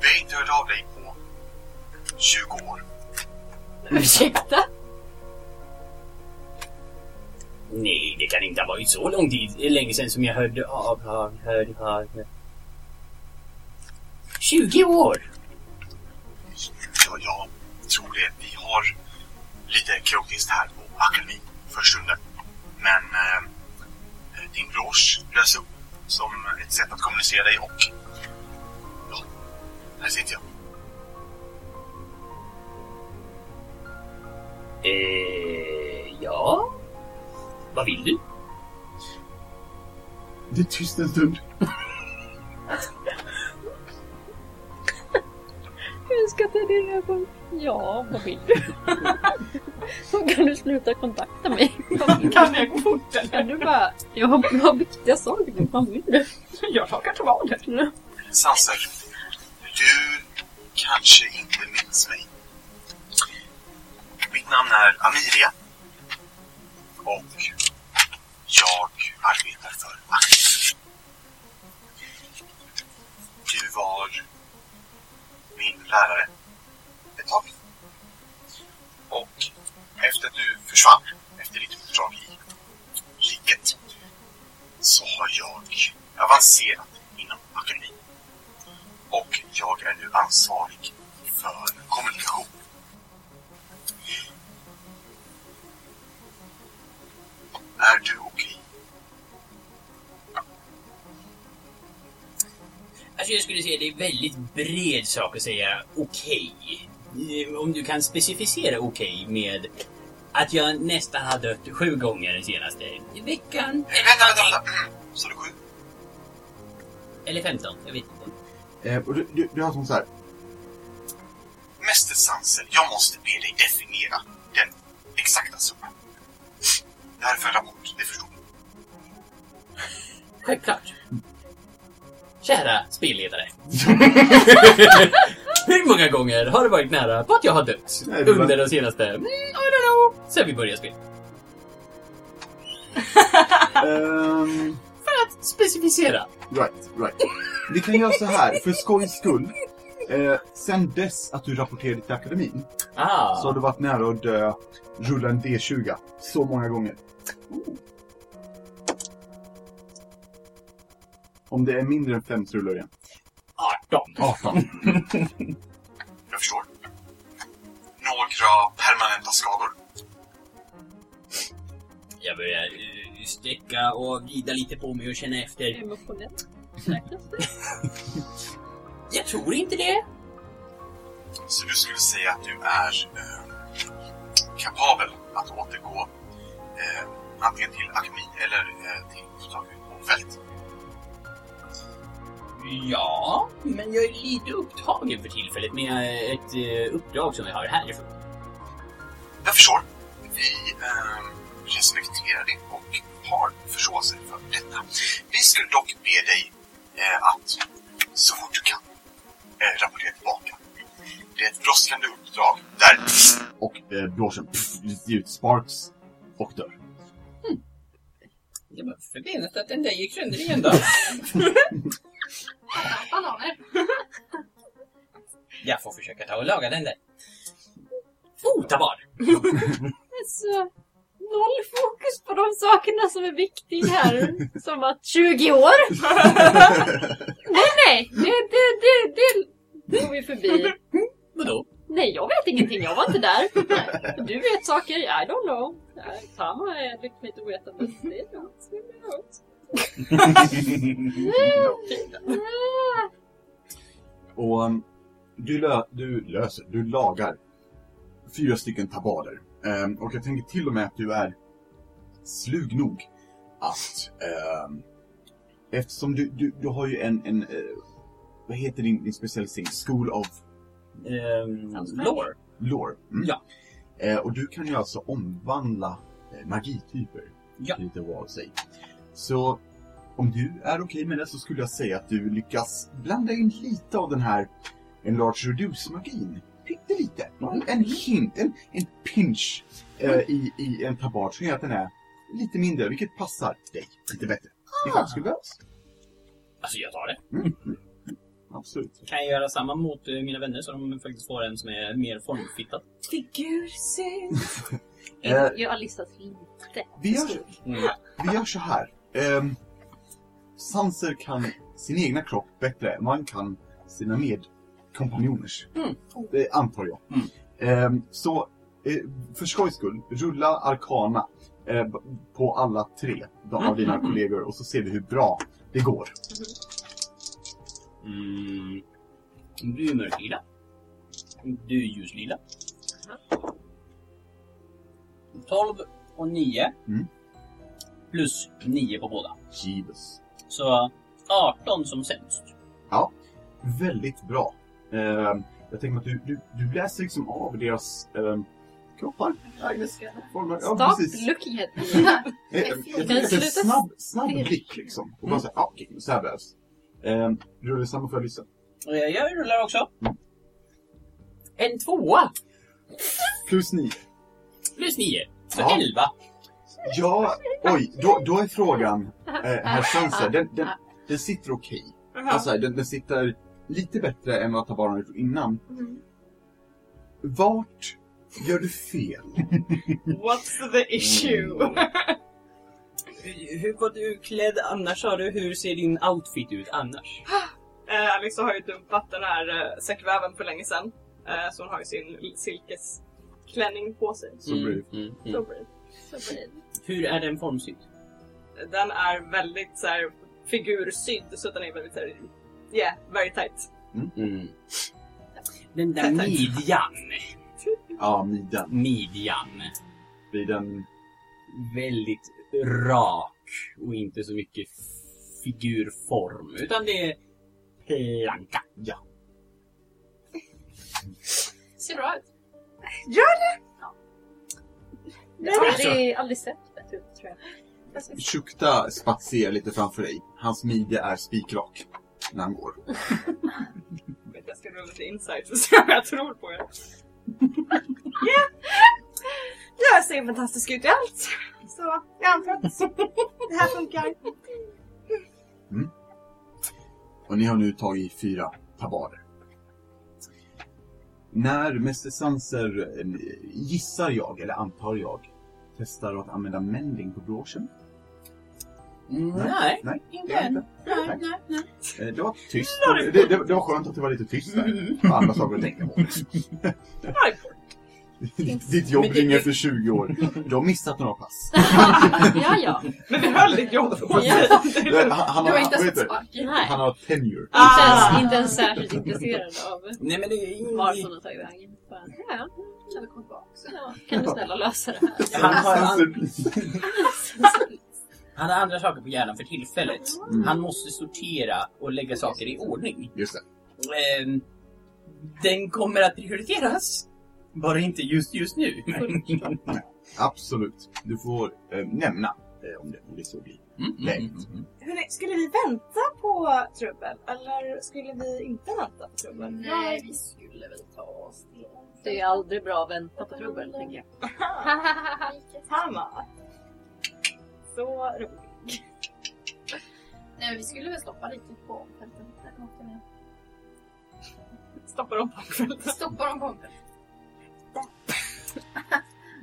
S5: Vi har inte hört av dig på 20 år.
S1: Ursäkta?
S4: Nej, det ha varit så lång tid, länge sedan som jag hörde av, hör, hör, hör. hör. 20 år!
S5: Ja, jag tror det. Vi har lite krokigt här på akademin för stunden. Men eh, din brosch lös upp som ett sätt att kommunicera dig och... Ja, här sitter jag.
S4: Eh, ja? Vad vill du?
S5: Det är tyst en stund.
S1: Hur ska ta din ögon? Ja, vad vill du? Kan du sluta kontakta mig.
S3: Kan jag gå fort eller?
S1: du bara, jag har, jag har viktiga saker. Vad vill du?
S3: Jag lagar tomater.
S7: Sanser, du kanske inte minns mig. Mitt namn är Amiria. Och jag arbetar för Aktiv. Du var min lärare ett tag. Och efter att du försvann efter ditt uppdrag i riket så har jag avancerat inom akademin. Och jag är nu ansvarig för kommunikation. Är du okej?
S4: Alltså jag skulle säga det är väldigt bred sak att säga okej. Eh, Om du kan specificera okej med att jag nästan har dött sju gånger den senaste veckan.
S7: Eh, Vänta, vänta, vänta! Sa du sju?
S4: Eller 15, jag vet inte.
S5: Eh, och du, du, du har som så här.
S7: Mäster Sanser, jag måste be dig definiera den exakta summan. Det här är för en rapport, det förstår du.
S4: Självklart. Kära spelledare. Hur många gånger har det varit nära på att jag har dött
S5: Nej, det var-
S4: under de senaste, mm, I don't know, sen vi började spela?
S5: Ehm,
S4: För att specificera.
S5: right, right. Vi kan göra så här, för skojs skull. Eh, sen dess att du rapporterade till akademin
S4: Ah.
S5: så har du varit nära att dö, rulla en D20 så många gånger. Om det är mindre än fem så rullar du igen.
S4: 18.
S5: 18.
S7: Jag förstår. Några permanenta skador.
S4: Jag börjar uh, sträcka och vrida lite på mig och känna efter.
S1: Emotionellt. Räknas det?
S4: Jag tror inte det.
S7: Så du skulle säga att du är eh, kapabel att återgå eh, antingen till akademin eller eh, till fält.
S4: Ja, men jag är lite upptagen för tillfället med ett eh, uppdrag som jag har härifrån.
S7: Jag förstår. Vi eh, respekterar det och har förståelse för detta. Vi skulle dock be dig eh, att så fort du kan eh, rapportera tillbaka. Det är ett brådskande uppdrag där
S5: Och eh, blåsen ut sparks och dör.
S4: Det var förgrenet att den där gick sönder igen då.
S2: Bananer.
S4: jag får försöka ta och laga den där. Oh, tabar!
S1: Alltså, noll fokus på de sakerna som är viktiga här. Som att 20 år? nej, nej. Det, det, det, det, går vi förbi.
S4: Vadå?
S1: Nej, jag vet ingenting. Jag var inte där. Du vet saker. I don't know. Samma är lite ovetande. Det är lugnt.
S5: Och um, du, lö du löser, du lagar fyra stycken tabaler. Ehm, och jag tänker till och med att du är slug nog att ehm, eftersom du, du, du har ju en, en eh, vad heter din, din specialisering? School of
S4: Um, lore.
S5: Lore. Mm.
S4: Ja.
S5: Eh, och du kan ju alltså omvandla eh, magityper
S4: Ja.
S5: lite vad att säga. Så om du är okej med det så skulle jag säga att du lyckas blanda in lite av den här Enlarge Reduce-magin. Pyttelite. Bara En hint, en, en pinch eh, i, i en tabard som gör att den är lite mindre, vilket passar dig lite bättre. Ifall det skulle behövas.
S4: Alltså jag tar det.
S5: Absolut.
S4: Kan jag göra samma mot eh, mina vänner så de faktiskt får en som är mer formfittad?
S5: Eh,
S1: Jag har listat lite.
S5: vi, gör,
S4: Mm.
S5: vi gör så här. Um, Sanser kan sin egna kropp bättre än man kan sina medkompanjoners.
S4: Mm.
S5: Det antar jag.
S4: Mm.
S5: Ehm, så eh, för skojs skull, rulla Arkana eh, b- på alla tre av dina kollegor och så ser vi hur bra det går.
S4: Mm. Du är mörklila. Du är ljuslila. 12 och 9.
S5: Mm.
S4: Plus 9 på båda.
S5: Jeebus.
S4: Så 18 som sämst.
S5: Väldigt bra. Eh, jag tänker att du, du, du läser liksom av deras eh, kroppar, Agnes. Former. Ja,
S1: Stop
S5: precis.
S1: looking at me.
S5: Eh, Jag
S1: Kan
S5: tänker en snabb, snabb blick liksom. Och bara säga, ah, okej, så här behövs. Eh, rullar samma för Lyssa.
S4: Eh, Jag rullar också. En tvåa
S5: Plus nio.
S4: plus nio. Så
S5: Ja.
S4: 11.
S5: Ja, oj, då, då är frågan, eh, herr Sanser, den, den, den sitter okej. Alltså, den, den sitter lite bättre än vad Tabaran har gjort innan. Vart gör du fel?
S3: What's the issue?
S4: Hur var du klädd annars sa du? Hur ser din outfit ut annars?
S3: Eh, Alexa har ju dumpat den här eh, säckväven för länge sedan. Eh, så hon har ju sin silkesklänning på sig.
S5: Så brave.
S4: Mm,
S3: Så
S4: mm.
S3: brave.
S1: Så det.
S4: Hur är den formsydd?
S3: Den är väldigt så här, figursydd så den är väldigt så här, yeah, very tight.
S4: Mm. Den där midjan.
S5: Ja, midjan.
S4: Midjan.
S5: Blir den...
S4: Väldigt rak och inte så mycket figurform. Utan det är planka.
S5: Ja.
S2: Ser bra ut.
S1: Jag har aldrig, aldrig sett
S5: Shukta spatserar lite framför dig. Hans midja är spikrak när han går.
S3: Jag ska rulla lite insight för att se om jag tror på er. yeah. Jag ser fantastisk ut i allt. Så jag antar att det här funkar.
S5: Och ni har nu tagit fyra tabarer. När Mäster Sanser, eh, gissar jag, eller antar jag, testar att använda mending på broschen?
S4: Nej,
S5: Nej,
S4: inte än.
S5: inte.
S4: Nej,
S5: Nej.
S4: nej, nej.
S5: Eh, Det var tyst. Det, det, det var skönt att det var lite tyst där. Andra saker att tänka på. Ditt jobb
S3: Men det-
S5: ringer för 20 år. Du har missat några pass.
S1: ja, ja.
S3: Men vi höll ditt jobb på
S1: Ja.
S5: Han, han,
S2: Du
S5: har,
S2: har inte
S5: vad
S2: sett
S5: det?
S2: sparken.
S1: Nej.
S5: han har tenure.
S1: Inte,
S3: Ah.
S1: ens, inte ens särskilt intresserad av
S4: Nej men det är
S1: vart
S4: inget...
S1: hon har tagit vägen. Bara, Ja,
S2: Kan du komma tillbaka?
S1: ja, kan du snälla lösa det här?
S4: Han har, han,
S5: please.
S4: han har andra saker på hjärnan för tillfället.
S5: Mm.
S4: Han måste sortera och lägga saker i ordning.
S5: Just det.
S4: Ehm, den kommer att prioriteras. Bara inte just just nu.
S5: Absolut. Du får eh, nämna eh, om, det, om det så blir.
S4: Mm, mm, mm, mm.
S3: Hörrni, skulle vi vänta på trubbel? Eller skulle vi inte vänta på trubbel?
S2: Nej, vi skulle väl ta oss till...
S1: Det är aldrig bra att vänta på trubbel, tänker jag.
S3: Tama. Så roligt.
S2: Nej, men vi skulle väl stoppa riktigt på fälten. Där kan åka ner.
S3: Stoppa dem på fältet.
S2: Stoppa dem på fälten.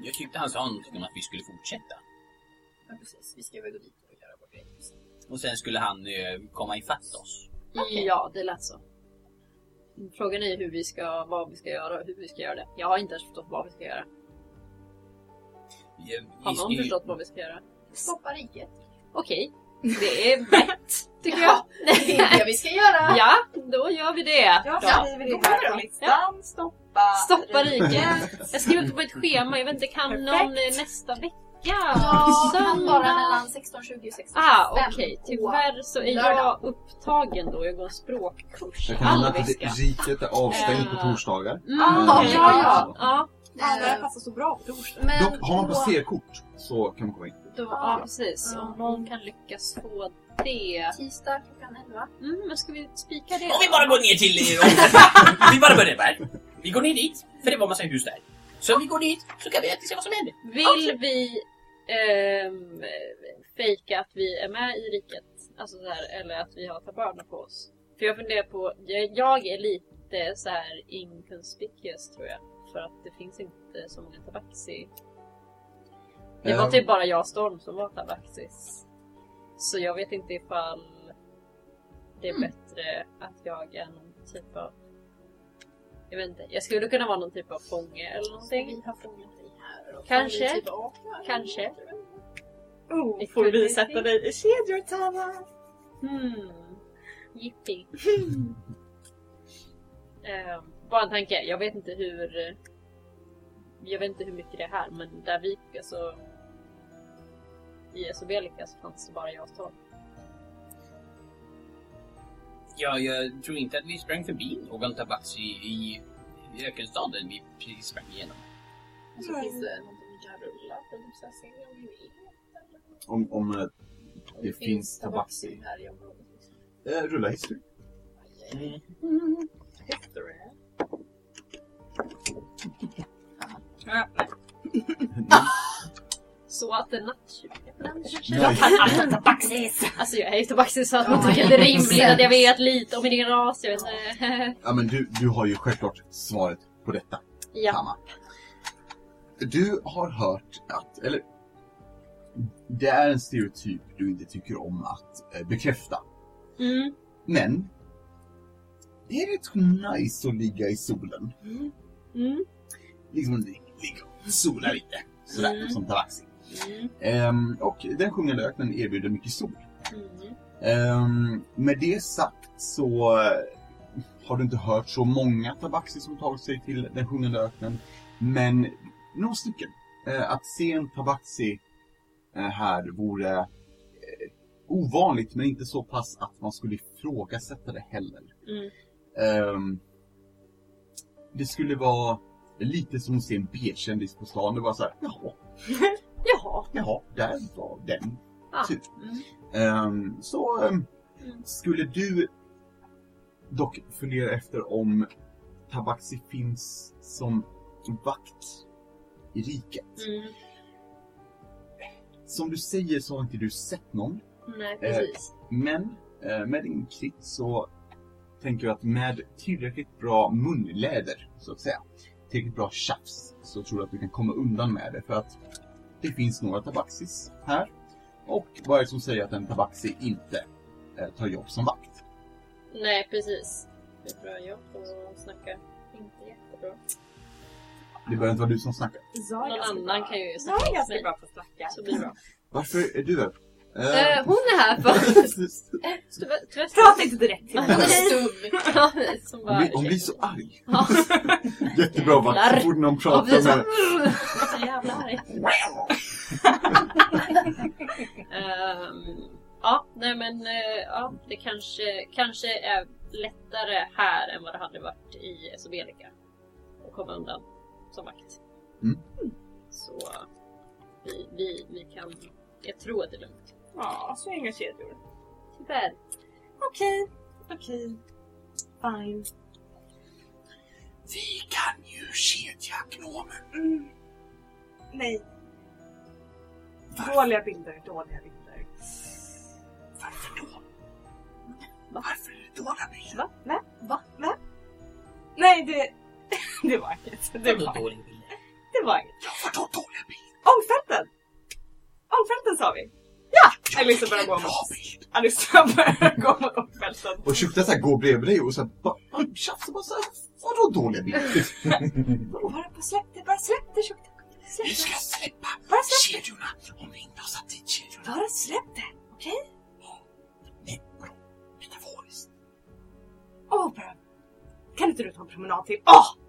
S4: Jag tyckte han sa någonting om att vi skulle fortsätta.
S2: Ja, precis. Vi ska väl gå dit och göra vår grej.
S4: Och sen skulle han eh, komma ifatt oss.
S1: Ja, det lät så. Frågan är hur vi ska, vad vi ska göra och hur vi ska göra det. Jag har inte ens förstått vad vi ska göra.
S4: Vi,
S1: Har någon förstått vad vi ska göra?
S2: Stoppa riket.
S1: Okej, det är rätt, tycker jag.
S2: Det är det vi ska göra.
S1: Ja, då gör vi det.
S3: Jag
S1: Då.
S3: skriver det här på listan. Stoppa.
S1: Stoppa riket. Jag skriver upp på ett schema, jag vet inte, kan
S3: Perfekt.
S1: någon eh, nästa vecka?
S2: Ja,
S1: Söndag?
S2: vara mellan 16.20 och 16.25.
S1: Ah, okej. Tyvärr så är jag
S2: lördag.
S1: upptagen då. Jag går en språkkurs.
S5: Jag kan nämna att det- riket är avstängt på
S1: Eh.
S5: torsdagar.
S1: Mm,
S3: Ah,
S1: okej.
S3: ja,
S1: ja. ja.
S3: Det här
S2: Eh,
S3: passar så bra på torsdag.
S2: Men
S5: Dock, har man
S2: då-
S5: passerkort så kan man komma in.
S1: Då, ja, precis. Om någon kan lyckas få det.
S2: Tisdag klockan 11.
S1: Mm, men ska vi spika det
S4: Om vi bara går ner till... vi bara börjar där. Vi går ner dit, för det var massa hus där. Så vi går dit, så kan vi se vad som händer.
S1: Vill vi ehm, fejka att vi är med i riket? Alltså så här, eller att vi har tabarna på oss? För jag funderar på, jag, jag är lite så här inconspicuous tror jag. För att det finns inte så många tabaxi. Det var
S5: Ehm.
S1: typ bara jag och Storm som var tabaxis. Så jag vet inte ifall det är bättre att jag är någon typ av... Jag vet inte, jag skulle kunna vara någon typ av fånge eller någonting.
S2: Vi har fångat
S1: Kanske. Kanske.
S3: Oh, får vi sätta dig i kedjor, Tama?
S1: Hmm. Jippi. Eh, bara en tanke. Jag vet inte hur... Jag vet inte hur mycket det är här, men där vi alltså... I Esobelika så fanns det bara jag och.
S4: Ja, jag tror inte att vi sprang förbi någon tabaxi i, i ökenstaden vi precis sprang igenom.
S8: Så finns det någonting vi kan rulla för att så här se om vi vet.
S5: Om, om eh,
S8: Om
S5: det finns tabaxi.
S8: här i området.
S5: Eh, rulla history.
S8: History.
S3: Ja,
S1: Så att en nattjuv
S5: Nej.
S1: Tabaxis! Alltså jag är ju tabaxis så att man tycker det är rimligt att jag vet lite om min ras. Jag vet inte.
S5: Ja, men du, du har ju självklart svaret på detta.
S1: Ja.
S5: Hanna. Du har hört att, eller det är en stereotyp du inte tycker om att eh, bekräfta.
S1: Mm.
S5: Men det är rätt nice att ligga i solen.
S1: Mm.
S5: Liksom li- ligga och sola lite. Sådär,
S1: Mm.
S5: som tabaxi.
S1: Mm.
S5: Ehm, och den sjungande öknen erbjuder mycket sol.
S1: Mm.
S5: Ehm, med det sagt så eh, har du inte hört så många tabaxi som tagit sig till den sjungande öknen. Men några stycken. Eh, att se en tabaxi eh, här vore eh, ovanligt men inte så pass att man skulle ifrågasätta det heller.
S1: Mm.
S5: Ehm, det skulle vara lite som att se en B-kändis på stan. Det var så här, jaha,
S1: Jaha.
S5: jaha, där var den.
S1: Ah.
S5: Typ.
S1: Mm.
S5: Ehm, så
S1: Mm.
S5: skulle du dock fundera efter om Tabaxi finns som vakt i riket.
S1: Mm.
S5: Som du säger så har inte du sett någon.
S1: Nej, precis.
S5: Men eh, med din krit så tänker jag att med tillräckligt bra munläder, så att säga, tillräckligt bra tjafs, så tror jag att du kan komma undan med det. För att det finns några tabaxis här. Och vad är det som säger att en tabaxi inte eh, tar jobb som vakt?
S1: Nej, precis. Det är bra jobb att snacka. Inte jättebra.
S5: Det behöver inte vara du som snackar.
S3: Jag är
S1: Någon annan
S3: bra.
S1: kan ju
S3: Jag
S1: snacka
S3: är
S1: åt
S3: ganska bra på att snacka.
S1: Så blir det bra.
S5: Varför är du här?
S1: Eh, hon är här för att.
S3: Prata inte direkt till
S1: Hon
S3: mig.
S1: är
S5: hon,
S1: bara...
S5: blir, hon blir så arg.
S1: Ja,
S5: Jättebra vakt, så fort någon
S1: ja,
S5: pratar med...
S1: Så jävla arg. Ehm, ja, nej men eh, ja, det kanske, kanske är lättare här än vad det hade varit i Sobelika. Att komma undan som vakt.
S5: Mm.
S1: Så vi, vi, vi kan... Jag tror att det är lugnt.
S3: Ja, så inga kedjor.
S1: Tyvärr.
S3: Okej, okej. Fine.
S7: Vi kan ju kedja gnomen.
S3: Mm. Nej. Dåliga bilder, dåliga bilder.
S7: Varför då? Varför är det dåliga bilder?
S3: Va? Va?
S8: Va?
S3: Va? Nej, det... Det var inget. Det var,
S4: dålig bild?
S3: det var inget.
S7: Ja, vadå dåliga bilder?
S3: Ångfälten! Ångfälten sa vi. Ja! Alicia börjar gå
S7: Bra
S3: mot... Alicia börjar gå mot ångfälten.
S5: Och Shukta går bredvid dig och så här, bara, bara tjafsar bara så här, vadå dåliga bilder?
S3: Bara, bara släpp det, bara släpp det Shukta. Släpp
S7: Vi ska släppa
S3: Bara släpp
S7: kedjorna om vi inte har satt dit kedjorna.
S3: Bara släpp det, okej?
S7: Nej, vadå? Metaforiskt.
S3: Åh, bra. Kan inte du ta en promenad till? Åh!
S7: Vi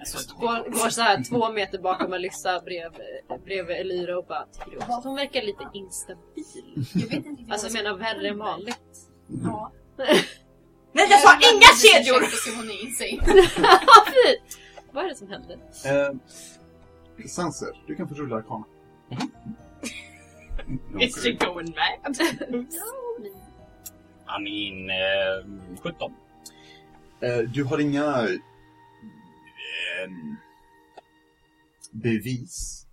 S4: Alltså.
S1: Går, går så här två meter bakom Alyssa bredvid, bredvid Elira och bara Tycker du också att hon verkar lite instabil?
S8: Jag vet inte
S1: Alltså jag menar värre än vanligt.
S8: Ja.
S3: Nej, jag sa inga kedjor!
S8: Hon är insane.
S1: Vad är det som händer?
S5: Eh, Sanser, du kan få rulla arkana.
S3: Is she going mad?
S4: I mean, eh, 17.
S5: Eh, du har inga bevis.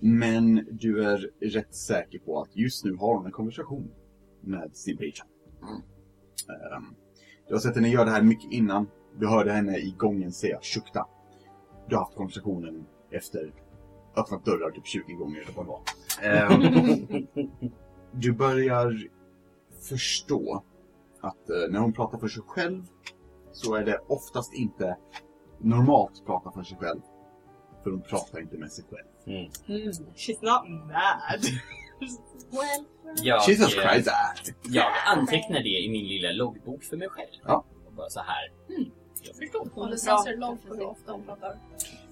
S5: Men du är rätt säker på att just nu har hon en konversation med sin patron. Ehm, du har sett henne göra det här mycket innan. Du hörde henne i gången säga Shukta. Du har haft konversationen efter öppnat dörrar typ 20 gånger eller vad det var. Ehm, du börjar förstå att eh, när hon pratar för sig själv så är det oftast inte normalt att prata för sig själv. För hon pratar inte med sig själv.
S4: Mm.
S3: She's not mad.
S4: Jag,
S5: Jesus
S4: eh,
S5: Christ!
S4: jag antecknar det i min lilla loggbok för mig själv.
S5: Ja.
S4: Och bara så här. Mm, jag förstår.
S8: Håller Sanser långt hur ofta hon pratar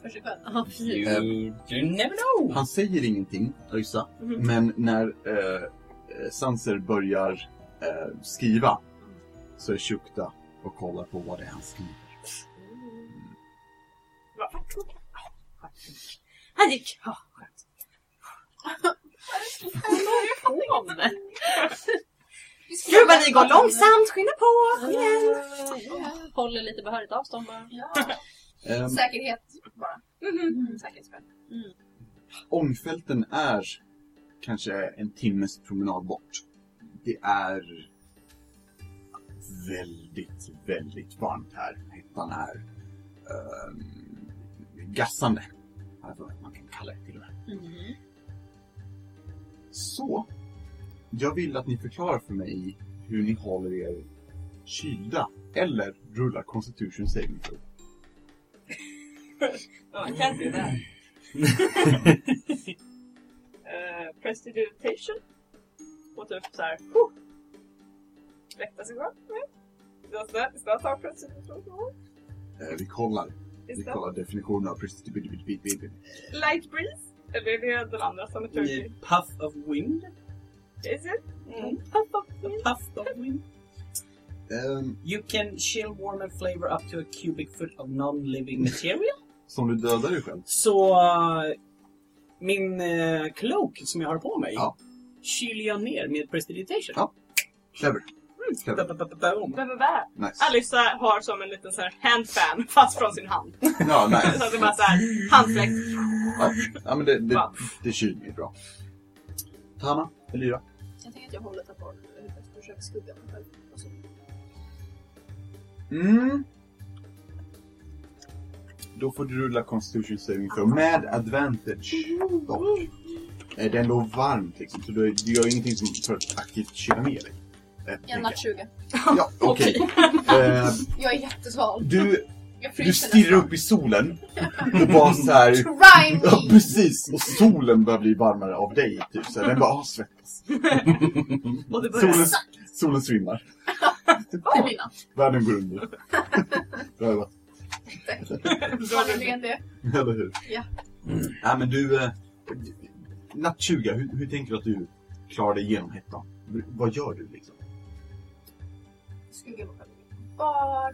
S8: för sig själv.
S1: Ja, fy.
S4: You, you never know.
S5: Han säger ingenting, Öjsa.
S3: Mhm.
S5: Men när eh, eh, Sanser börjar eh, skriva så är Shukta och kollar på vad det är han skriver.
S3: Han gick. Ja, skönt. Gud vad ni går långsamt, skynda på! Kom igen!
S1: Håller lite behörigt avstånd bara.
S5: Ehm,
S2: Säkerhet bara.
S3: Mm, säkerhetsskäl.
S5: Ångfälten är kanske en timmes promenad bort. Det är väldigt, väldigt varmt här. Hettan är um, gassande. Jag att man kan kalla det till och med.
S1: Mhm.
S5: Så, jag vill att ni förklarar för mig hur ni håller er kylda eller rullar Constitution Saving Throw.
S3: Ja, man kan that. uh, prestidigitation. Och typ såhär... Väkta sig själv. Does that, is that how prestidigitation
S5: Eh, vi kollar.
S3: Is
S5: Vi kollar definitionen av
S3: light breeze? Eller är det den andra som är turkey?
S6: Puff of wind?
S3: Is it?
S6: Mm.
S3: Puff of
S6: A puff of wind?
S5: Ehm,
S6: You can chill, warm and flavor up to a cubic foot of non-living material.
S5: som du dödar dig själv.
S6: Så uh, min uh, cloak som jag har på mig
S5: Ja.
S6: kyler jag ner med prestidigitation.
S5: Ja. Clever. Nice.
S3: Alyssa har som en liten sån här handfan fast från sin hand.
S5: Ja, nice.
S3: Så att det bara såhär handfläkt.
S5: Ja, ja men det, det, det kyler ju bra. Tama, Elira.
S2: Jag tänker att jag håller ta bort försöker skugga mig själv.
S5: Mm. Då får du rulla Constitution Saving Throw med advantage. Dock. Det är ändå varmt liksom, så du, du gör ingenting som för att aktivt kyla ner dig. Eh, tänker
S2: natt 20.
S5: Ja, okej. Eh,
S2: Jag är jättesval.
S5: du,
S2: Jag
S5: du
S2: fryser
S5: stirrar
S2: nästan.
S5: upp i solen och bara så här.
S2: Try
S5: Ja,
S2: me!
S5: precis! Och solen börjar bli varmare av dig, typ. Så den bara ah, svettas.
S3: Och det börjar
S5: Solen, solen svimmar.
S2: Det blir natt.
S5: Världen går under. Bra jobbat.
S2: Var det ren det?
S5: Eller hur?
S2: Ja.
S5: Nej men du... Eh, natt 20, hur, hur tänker du att du klarar dig igenom hettan? Vad gör du liksom?
S2: Skugga mig själv. Bara...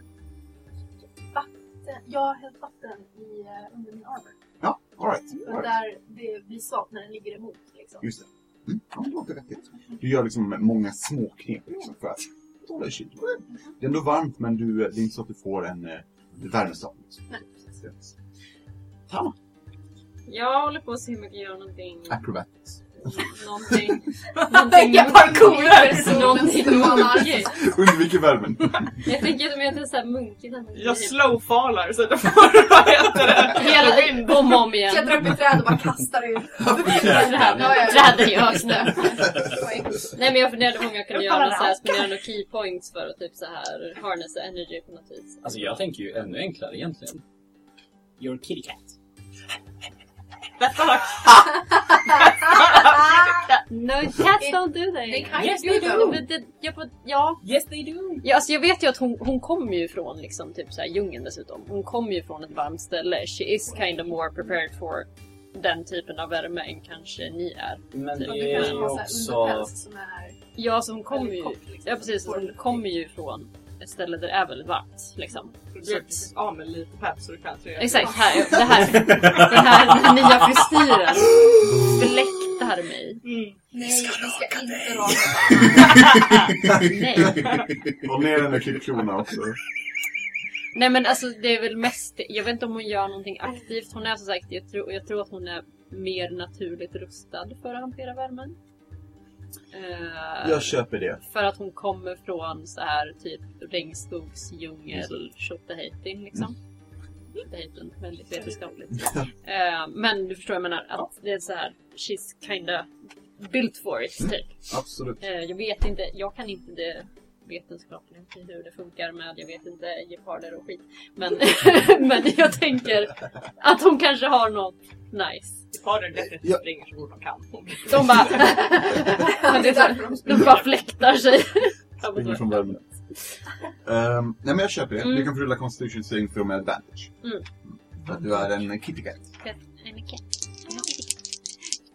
S2: Vatten. Jag har hällt vatten i, eh, under min armor.
S5: Ja, alright.
S2: Och
S5: All right.
S2: där det blir svagt när den ligger emot. Liksom.
S5: Just det. Mm, ja, det låter vettigt. Du gör liksom många små knep liksom för att hålla dig kyld. Det är ändå varmt men du, det är inte så att du får en eh, värmestopp. Liksom.
S2: Nej, precis.
S5: Tama.
S1: Jag håller på att se om jag kan göra någonting.
S5: Acrobatics.
S1: Någonting. Någonting
S2: Jag
S1: munkigt. Någonting munkigt.
S5: Undviker värmen.
S1: Jag tänker att jag är såhär munkigt.
S3: Jag slowfalar så då får vad heter det?
S1: Hela om och om igen.
S2: Klättrar upp i träd och bara kastar ut.
S1: Träden i ögonen.
S2: Oj.
S1: Nej men jag funderade på om jag kunde göra
S3: bara
S1: så här,
S3: rackar.
S1: spendera några key points för att typ så här harnessa energy på något vis.
S6: Alltså jag tänker ju ännu enklare egentligen. Your kitty cat.
S3: Detta har
S1: No, cats don't do that.
S2: They kind
S6: Yes,
S2: of
S6: they
S2: do.
S1: Men det, jag får, ja.
S6: Yes they do!
S1: ja alltså jag vet ju att hon, hon kommer ju från liksom typ så här djungeln dessutom. Hon kommer ju från ett varmt ställe. She is kind of more prepared for den typen av värme än kanske ni är.
S6: Men
S1: Typ.
S6: Det
S2: du
S6: är
S2: kanske
S6: ju
S2: har så här
S6: också...
S2: underpäls som är
S1: Ja, så hon kommer ju...
S2: kort. Liksom.
S1: Ja precis, så hon kommer ju från ett ställe där det är väldigt varmt. Liksom.
S3: Du blir av med lite pepp så du kan se.
S1: Exakt, här, det här, den här nya frisyren fläktar mig.
S3: Mm.
S2: Nej, vi ska inte raka
S1: Nej.
S5: Och ner den där klippklorna också.
S1: Nej men alltså det är väl mest, jag vet inte om hon gör någonting aktivt. Hon är som sagt, jag tror, jag tror att hon är mer naturligt rustad för att hantera värmen. Eh,
S5: Jag köper det.
S1: För att hon kommer från så här typ regnskogsdjungel, tjotahejtin liksom. Tjotahejtin, väldigt vetenskapligt. Eh, men du förstår, jag menar att det är så här, she's kinda built for it typ.
S5: Absolut.
S1: Eh, jag vet inte, jag kan inte det vetenskapliga i hur det funkar med, jag vet inte, geparder och skit. Men, men jag tänker att hon kanske har något nice.
S3: Har den definitivt
S5: Ja.
S3: springer så fort de kan.
S1: De bara... Men det är så- de bara fläktar sig.
S5: Springer från värmen. Ehm, nej men jag köper det.
S1: Mm.
S5: Du kan få rulla Constitution saving throw med advantage.
S1: Mm.
S5: För att du är en kitty cat.
S1: En katt.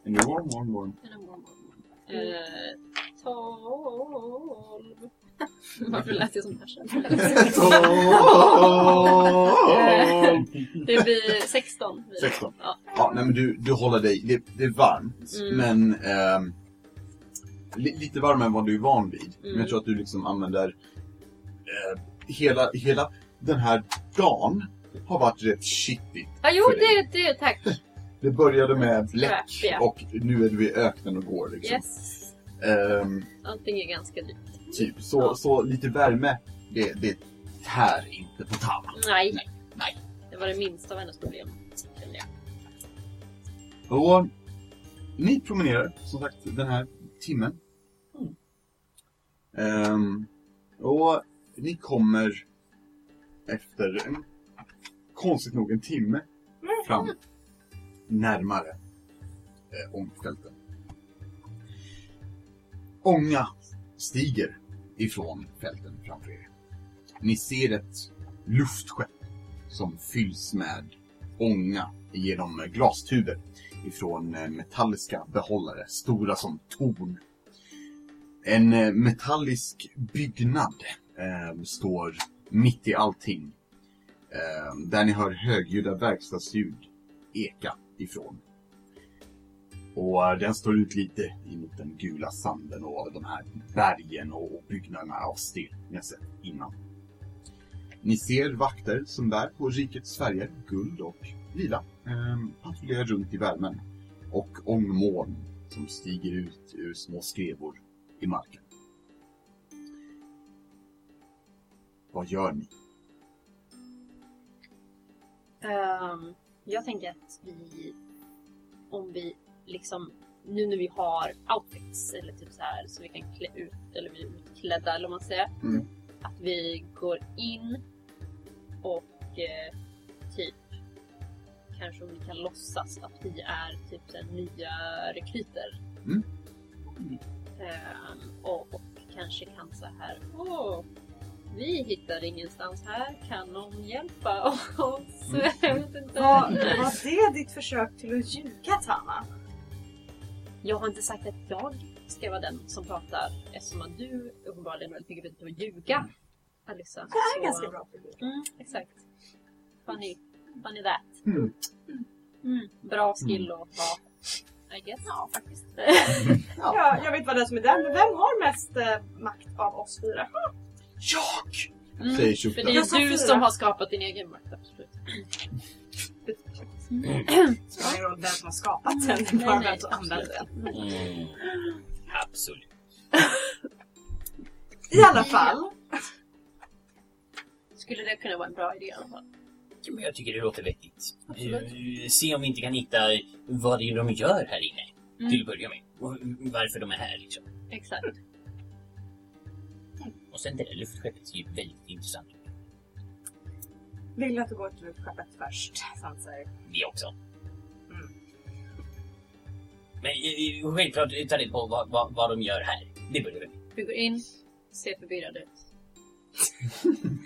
S5: And you're warm, warm, warm.
S1: Eh, tolv. 12. Varför lät det som Tarzan? Det blir 16. blir det.
S5: 16.
S1: Ja.
S5: Ja, nej men du, du håller dig, det, det är varmt,
S1: Mm.
S5: men ehm, li, lite varmare än vad du är van vid. Men
S1: Mm.
S5: jag tror att du liksom använder eh, hela, hela den här dagen har varit rätt shittigt.
S1: Ja, jo, det, det, tack.
S5: Det började med bläck och nu är du i öknen och går liksom.
S1: Yes.
S5: Ehm,
S1: Allting är ganska dyrt.
S5: Typ, så,
S1: Ja.
S5: så lite värme, det, det tär inte på tarmen.
S1: Nej.
S5: Nej, nej.
S1: Det var det minsta av hennes problem, kände jag.
S5: Och ni promenerar som sagt den här timmen. Ehm, och ni kommer efter en, konstigt nog en timme fram närmare eh, ångfälten. Ånga stiger ifrån fälten framför er. Ni ser ett luftskepp som fylls med ånga genom glastuber ifrån eh, metalliska behållare, stora som torn. En eh, metallisk byggnad eh, står mitt i allting. Eh, där ni hör högljudda verkstadsljud eka ifrån. Och den står ut lite emot den gula sanden och de här bergen och byggnaderna av sten ni har sett innan. Ni ser vakter som bär på rikets färger, guld och lila, ehm, patrullerar runt i värmen. Och ångmoln som stiger ut ur små skrevor i marken. Vad gör ni?
S1: Um, jag tänker att vi, om vi liksom, nu när vi har outfits eller typ så här så vi kan klä ut, eller vi är utklädda eller vad man säger.
S5: Mm.
S1: Att vi går in och eh, typ kanske om vi kan låtsas att vi är typ så här, nya rekryter.
S5: Mm.
S1: Ehm, och, och kanske kan så här, åh, vi hittar ingenstans här, kan någon hjälpa oss?
S5: Mm.
S1: Jag vet inte.
S3: Var, var det ditt försök till att ljuga, Tama?
S1: Jag har inte sagt att jag ska vara den som pratar eftersom att du uppenbarligen väldigt mycket vet att ljuga. Alissa.
S3: Det här är
S1: Så-
S3: ganska bra för dig.
S1: Mm, exakt. Funny. Funny that.
S5: Mm.
S1: Mm. Bra skill att ha. I guess.
S3: Ja, faktiskt.
S5: Ja.
S3: Ja, jag vet vad det är som är den, men vem har mest eh, makt av oss fyra?
S5: Jag!
S1: Mm. För det är
S3: Jag sa
S1: du som har skapat din egen makt, absolut.
S3: Det spelar ingen roll vem som har skapat den, det är bara vem som använder den.
S4: Mm. Absolut.
S3: I alla fall.
S1: Skulle det kunna vara en bra idé i alla fall?
S4: Ja, men Jag tycker det låter vettigt. Eh, Se om vi inte kan hitta vad det är de gör här inne.
S1: Mm.
S4: Till att börja med. Och varför de är här liksom.
S1: Exakt.
S4: Och sen det där luftskeppet ser ju väldigt intressant.
S3: Vill att du går till skeppet först, Sanser.
S4: Det också.
S3: Mm.
S4: Men eh, självklart ta reda på vad, vad, vad de gör här. Det börjar vi.
S1: Vi går in, ser förvirrade ut.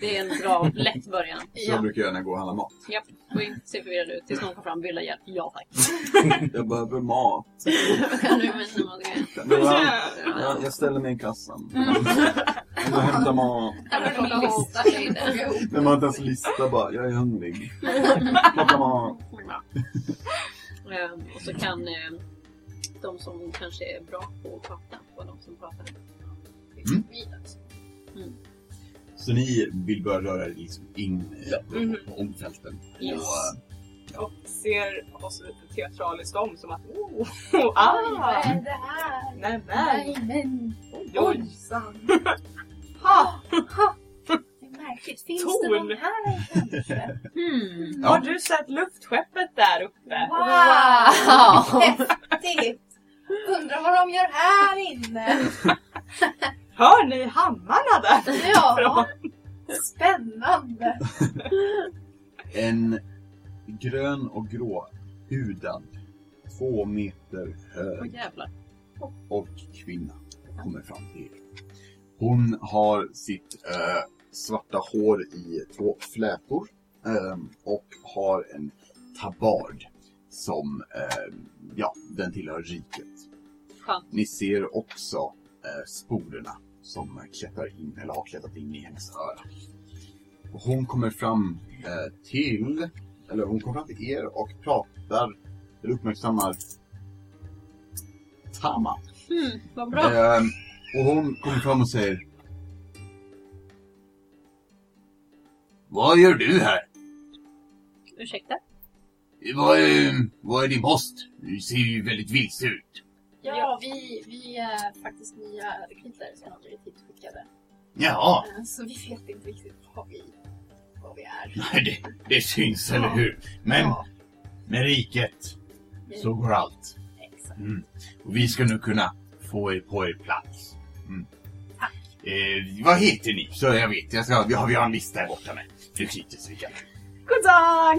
S1: Det är en bra, lätt början.
S5: Så jag brukar göra när jag går och handlar mat.
S1: Japp, gå in, ser förvirrad ut tills någon kommer fram och vill ha hjälp. Ja tack.
S5: Jag behöver mat.
S1: Kan du vänta med grejen?
S5: Jag, jag ställer mig i kassan. Jag går och hämtar mat. Men man har inte ens lista bara. Jag är hungrig. Plocka mat.
S1: Ehm, Och så kan eh, de som kanske är bra på att prata vara de som pratar.
S5: Mm.
S1: Vidare.
S5: Så ni vill börja röra er liksom in eh,
S3: Mhm.
S5: på omfälten.
S1: Yes.
S5: Och,
S3: Och ser oss lite teatraliskt om som att oh, oh ah,
S2: är det här?
S3: nämen,
S2: Nej men,
S3: ojsan. Ha,
S2: märkligt. Finns
S3: Torn.
S2: det någon här kanske?
S1: Hmm.
S3: har du sett luftskeppet där uppe?
S2: Wow! Häftigt! Undrar vad de gör här inne?
S3: Hör ni hammarna där?
S2: Ja, spännande!
S5: En grön och grå hudad, två meter hög
S1: jävlar.
S5: och kvinna kommer fram till er. Hon har sitt eh, svarta hår i två flätor eh, och har en tabard som, eh, ja, den tillhör riket. Ni ser också eh, sporerna som klättrar in, eller har klättrat in i hennes öra. Och hon kommer fram eh, till, eller hon kommer fram till er och pratar, eller uppmärksammar Tama.
S1: Hmm, vad bra.
S5: Eh, och hon kommer fram och säger
S7: Vad gör du här?
S1: Ursäkta?
S7: Vad är, vad är din post? Du ser ju väldigt vilse ut.
S2: Ja, vi, vi är faktiskt nya rekryter som har blivit hitskickade.
S7: Jaha,
S2: Eh, Så vi vet inte riktigt vad vi, vad vi är.
S7: nej, det, det syns, eller hur? Men
S2: Ja,
S7: med riket så går allt.
S2: exakt.
S7: Mm. Och vi ska nu kunna få er på er plats. Mm.
S2: Tack.
S7: Eh, vad heter ni? Så jag vet, jag ska, vi, har, vi har en lista här borta med rekryter så vi kan...
S3: God dag!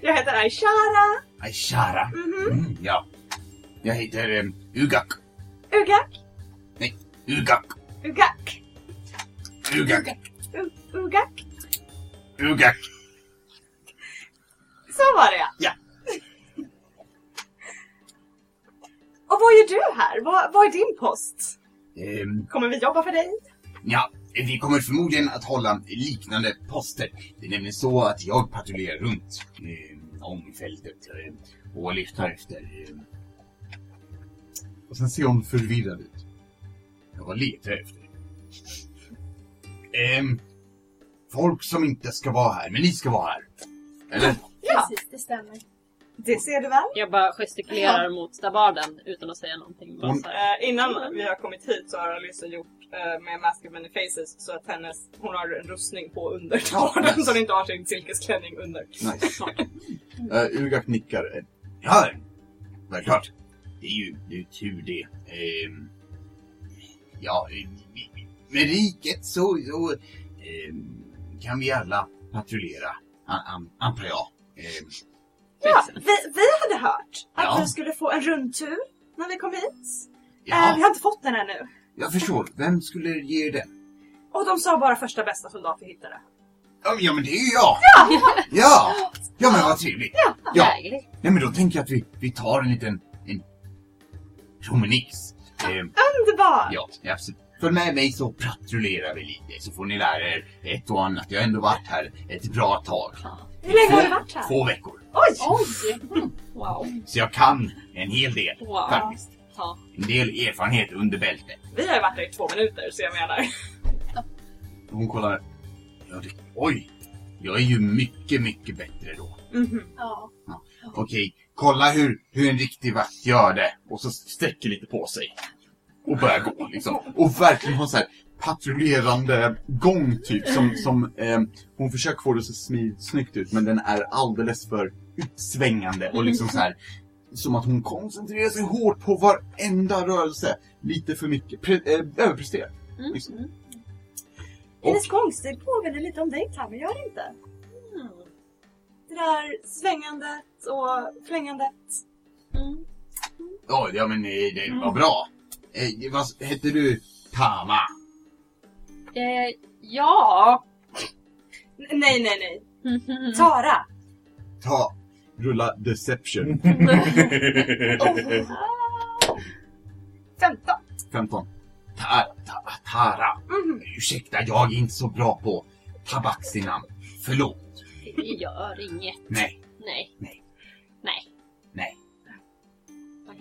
S3: Jag heter Aishara.
S7: Aishara. Mm, ja. Jag heter um, Ugak.
S3: Ugak.
S7: Ugak.
S3: Ugak.
S7: Ugak.
S3: U- Ugak.
S7: Ugak.
S3: Så var det ja.
S7: Ja.
S3: Och vad gör du här? Vad, vad är din post?
S7: Ehm,
S3: Kommer vi jobba för dig?
S7: Ja, vi kommer förmodligen att hålla liknande poster. Det är nämligen så att jag patrullerar runt eh, om fältet eh, och letar efter... Eh,
S5: och sen ser hon förvirrad ut.
S7: jag letar jag efter? Ehm, folk som inte ska vara här, men ni ska vara här. Eller?
S3: Ja.
S2: Precis, det stämmer.
S3: Det ser du väl?
S1: Jag bara gestikulerar mot stabarden utan att säga någonting. Bara
S5: Hon-
S1: så här.
S3: Eh, innan vi har kommit hit så har Alyssa gjort eh, med Mask of Many Faces så att hennes, hon har en rustning på under
S5: nice.
S3: så hon inte har sin silkesklänning under.
S5: Nice. Uh, Ugak nickar. Eh,
S7: Ja, självklart. Det är ju, det är ju tur det. Ehm, ja, eh, med riket så, så ehm, kan vi alla patrullera, an, an, antar jag. Ehm,
S3: Ja, vi, vi hade hört att
S7: Ja.
S3: vi skulle få en rundtur när vi kom hit. Eh,
S7: ja,
S3: vi har inte fått den ännu.
S7: jag förstår. Vem skulle ge er den?
S3: Och de sa bara första bästa soldat vi hittade.
S7: Ja, men- ja, men det är ju jag! Ja! Ja, men vad trevligt. Ja,
S1: Lägligt.
S7: nej, men då tänker jag att vi, vi tar en liten en promenix. Ehm,
S3: Underbar!
S7: ja, absolut. Följ med mig så patrullerar vi lite så får ni lära er ett och annat. Jag har ändå varit här ett bra tag.
S3: Hur länge har du varit här?
S7: Två veckor.
S3: Oj!
S2: Oj!
S1: Wow.
S7: Så jag kan en hel del
S1: Wow.
S7: faktiskt.
S1: Ja.
S7: En del erfarenhet under bältet.
S3: Vi har ju varit här i två minuter så jag menar.
S5: hon kollar.
S7: Ja, det, oj! Jag är ju mycket, mycket bättre då.
S3: Mhm.
S2: Ja.
S7: Okej, kolla hur, hur en riktig vakt gör det.
S5: Och så sträcker lite på sig. Och börjar gå liksom. Och verkligen har så här patrullerande gång typ. Som, som eh, hon försöker få det så smid, snyggt ut. Men den är alldeles för utsvängande. Och liksom så här. Som att hon koncentrerar sig hårt på varenda rörelse. Lite för mycket. Pre, eh, överpresterar.
S1: Mm.
S5: Liksom.
S3: Hennes gångstil påminner lite om dig Tammy, gör det inte?
S1: Mm.
S3: Det där svängandet och flängandet.
S1: Mm.
S7: Ja, ja men eh, det var bra. Eh, vad hette du? Tama?
S1: Eh, ja.
S3: Nej, nej, nej. Tara!
S7: Ta.
S5: Rulla deception.
S3: Oh. 15.
S5: 15.
S7: Ta, ta, tara.
S3: Mhm.
S7: Ursäkta, jag är inte så bra på tabaxinamn. Förlåt.
S1: Det gör inget.
S7: Nej.
S1: Nej.
S7: Nej.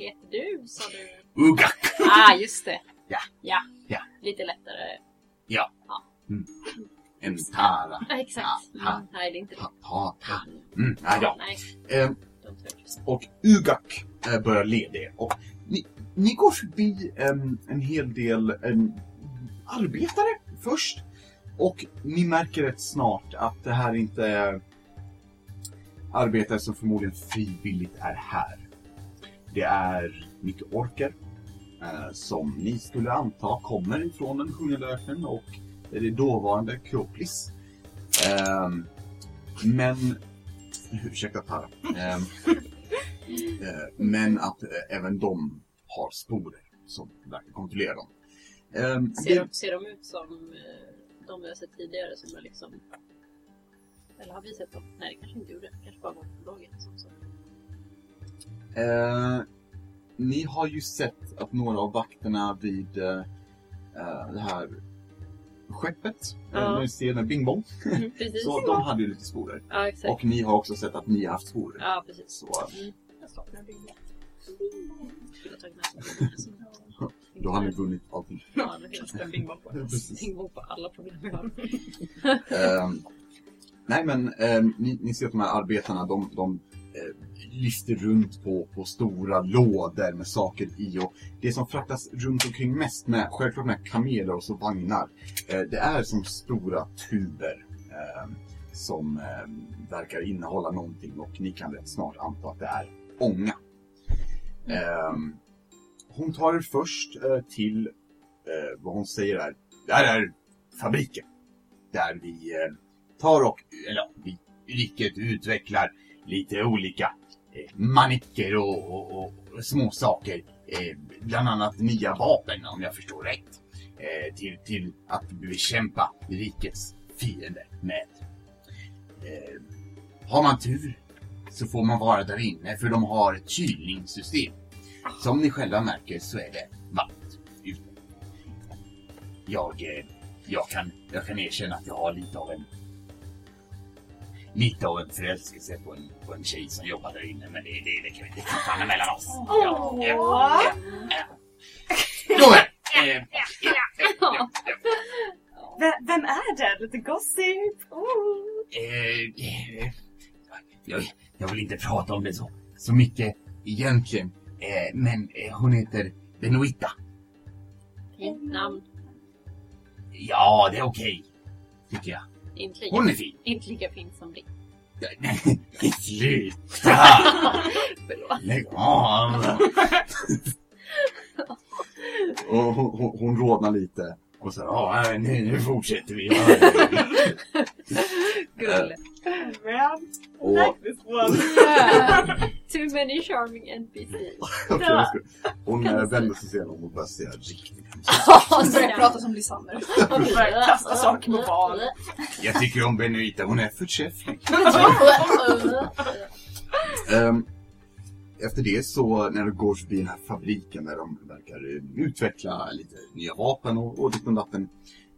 S1: Heter du, sa du?
S7: Ugak.
S1: Ah, just det.
S7: Ja.
S1: Ja.
S7: Ja.
S1: Lite lättare.
S7: En tara.
S1: Ja, exakt.
S7: Ha, ha.
S1: Mm, nej, det är inte det.
S7: Ta, ta. Mm, ja, ja.
S1: Nej,
S5: Eh,
S1: hurt.
S5: och Ugak eh, börjar leda er. Och ni, ni går förbi em, en hel del em, arbetare först. Och ni märker rätt snart att det här inte är arbetare som förmodligen frivilligt är här. Det är mycket orker eh, som ni skulle anta kommer ifrån den sjungande öknen och det dåvarande Kroplis. Ehm, men Ursäkta Tara. Ehm, eh, men att eh, även de har sporer som verkar kontrollera dem. Ehm,
S1: Ser,
S5: det,
S1: de, ser de ut som eh, de vi har sett tidigare som är liksom... Eller har vi sett dem? Nej, det kanske inte gjorde. Det kanske bara var prologen som så.
S5: Eh, ni har ju sett att några av vakterna vid eh, eh, det här skeppet.
S1: Ja.
S5: Ja. Ni ser den Bing Bong.
S1: Precis.
S5: Så de hade ju lite sporer.
S1: Ja, exakt.
S5: Och ni har också sett att ni har haft sporer.
S1: Ja, precis.
S5: Så
S8: Jag
S1: sig.
S5: då har ni vunnit allting.
S1: Ja, det finns
S8: Kasta en Bingo på
S1: på alla problem vi har.
S5: Ehm, nej men ehm, ni, ni ser att de här arbetarna de, de Eh, lister runt på, på stora lådor med saker i och det som fraktas runt omkring mest med, självklart med kameler och så vagnar, eh, det är som stora tuber eh, som eh, verkar innehålla någonting och ni kan rätt snart anta att det är ånga. Hon tar er först eh, till eh, vad hon säger är, det här är fabriken där vi eh, tar och, eller ja, vi riket utvecklar lite olika eh, manicker och, och, och små saker. Eh, bland annat nya vapen om jag förstår rätt. Eh, till, till att bekämpa rikets fiender med. Eh, har man tur så får man vara där inne för de har ett kylningssystem. Som ni själva märker så är det varmt ute. Jag, eh, jag, kan, jag kan erkänna att jag har lite av en lite av en förälskelse på en, på en tjej som jobbar där inne men det, det, det kan vi inte fan mellan oss. Ja. Nåväl, eh,
S3: vem är det? Lite gossip? Oh.
S5: Eh, eh, jag, jag vill inte prata om det så, så mycket egentligen. Eh, men eh, hon heter Benoita.
S1: Fint namn.
S5: Ja, det är okej. Tycker jag.
S1: Inte lika,
S5: Hon är fin.
S1: inte lika fint som ditt.
S5: Sluta!
S1: Förlåt.
S5: Lägg av! och hon, hon, hon rodnar lite. Och så ja, nu, nu fortsätter vi.
S1: Gulle.
S3: Man,
S5: och,
S3: like this one.
S1: Too many charming NPCs.
S5: Ska- hon vänder sig sedan om och börjar säga riktigt
S8: Han börjar prata som Lysander.
S3: Börjar kasta saker på barn.
S5: Jag tycker om Benoita, hon är förträfflig. Ehm, efter det så när du går förbi den här fabriken där de verkar eh, utveckla lite nya vapen och, och ditt och datten.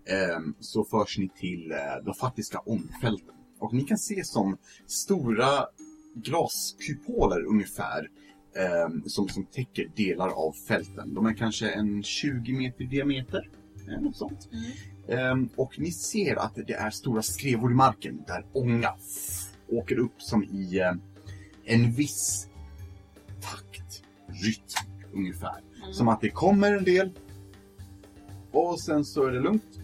S5: ehm, så förs ni till eh, de faktiska omfälten. Och ni kan se som stora glaskupoler ungefär. Ehm, som, som täcker delar av fälten. De är kanske en 20 meter i diameter. eh, Något sånt. Ehm, och ni ser att det är stora skrevor i marken där ånga åker upp som i eh, en viss takt, rytm ungefär. Som att det kommer en del och sen så är det lugnt.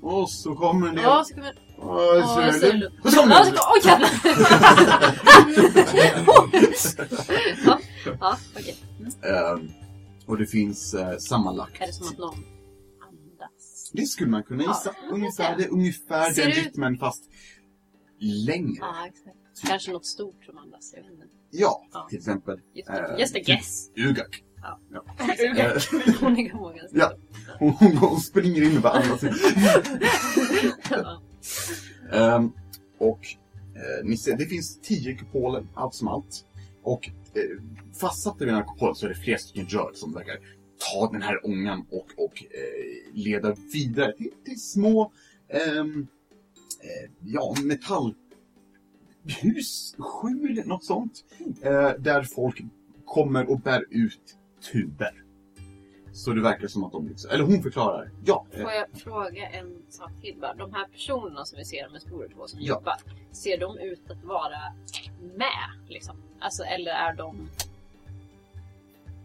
S5: Och så kommer en del.
S1: Ja, så vi...
S5: och så är det lugnt. Och så kommer en del.
S1: Jävlar! ja, ja, okej.
S5: Ehm, och det finns eh, sammanlagt.
S1: Är det som att någon andas?
S5: Det skulle man kunna gissa.
S1: Ja,
S5: ungefär, det är ungefär
S1: Ser
S5: den
S1: ut-
S5: rytmen fast längre.
S1: Ja, exakt. Kanske något stort som andas, jag vet inte.
S5: Ja,
S1: Ja.
S5: till exempel.
S1: Just,
S5: eh,
S1: just a guess.
S5: Ugak.
S1: Ja.
S5: Ja.
S1: Eh, Hon är ganska
S5: Ja. Hon, hon, hon springer in andas in.
S1: Ja.
S5: Ehm, och eh, ni ser, det finns tio kupoler, allt som allt. Och Eh, fastsatt vid en alkohol så är det flera stycken rör som verkar ta den här ångan och, och eh, leda vidare till, till små ehm, eh, ja, metallhus, skjul, något sånt. Eh, där folk kommer och bär ut tuber. Så det verkar som att de liksom, eller hon förklarar, ja.
S1: Får jag fråga en sak till bara? De här personerna som vi ser med sporet på som
S5: Ja.
S1: jobbar, ser de ut att vara med? Liksom? Alltså, eller är de...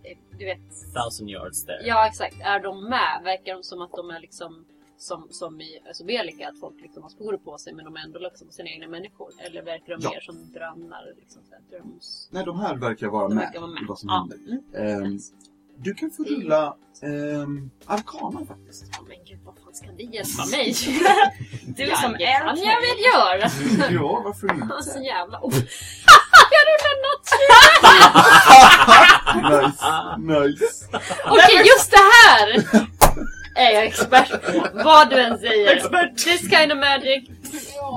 S1: eh, Du vet...
S4: Thousand yards there.
S1: Ja, exakt. Är de med? Verkar de som att de är liksom som, som i alltså Belika, att folk liksom har sporer på sig men de är ändå liksom sina egna människor? Eller verkar de
S5: Ja.
S1: mer som drönare? Liksom, så här, dröms...
S5: Nej, de här verkar vara
S1: De
S5: med,
S1: verkar vara med.
S5: i vad som
S1: Ja.
S5: händer.
S1: Mm.
S5: Ehm, du kan få rulla um, Arkana faktiskt.
S1: Ja, men gud, vad fan ska det hjälpa mig?
S3: Du som
S1: det kan
S3: är
S1: jag väl göra!
S5: ja, varför
S1: Så
S5: inte?
S1: jävla... Oh. jag rullar något!
S5: Nice, nice.
S1: Okej, just det här är jag expert på. Vad du än säger.
S3: Expert.
S1: This kind of magic.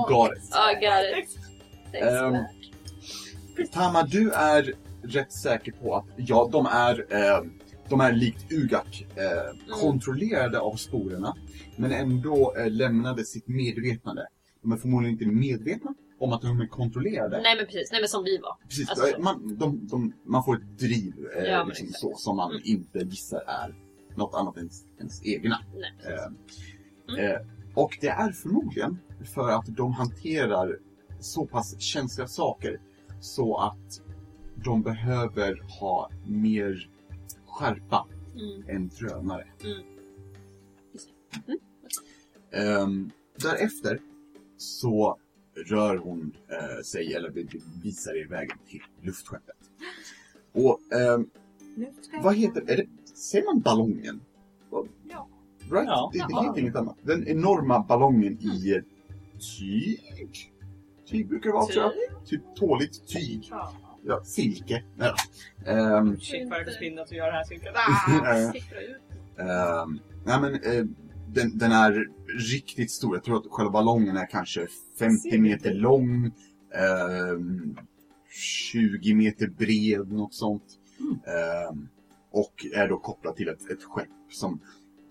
S5: Got it.
S1: I got it.
S5: Ehm,
S1: Expert.
S5: Tama, du är rätt säker på att ja, de är ehm, de är likt Ugak eh, kontrollerade av sporerna men ändå eh, lämnade sitt medvetande. De är förmodligen inte medvetna om att de är kontrollerade.
S1: Nej men precis, nej men som vi var.
S5: Precis,
S1: Alltså-
S5: eh, man, de, de, man får ett driv eh,
S1: Ja,
S5: liksom så, som man
S1: Mm.
S5: inte gissar är något annat än ens egna.
S1: Nej.
S5: Eh, eh, och det är förmodligen för att de hanterar så pass känsliga saker så att de behöver ha mer skärpa
S1: Mm.
S5: än drönare.
S1: Mm.
S5: Ehm, därefter så rör hon eh, sig, eller vi- vi visar er vägen till luftskeppet. Och ehm, vad heter är det? Säger man ballongen?
S3: Ja.
S5: Right?
S4: Ja.
S5: det, det
S4: Ja.
S5: heter inget annat. Den enorma ballongen i tyg? Tyg brukar det vara tror jag. Typ tåligt tyg.
S3: Ja.
S5: Ja, silke. Då. Ehm,
S3: Shit vad det försvinner att göra det här
S1: Siffra ut.
S5: Ehm, nej men eh, den, den är riktigt stor. Jag tror att själva ballongen är kanske 50 meter lång. ehm, 20 meter bred, något sånt. Ehm, och är då kopplad till ett, ett skepp som...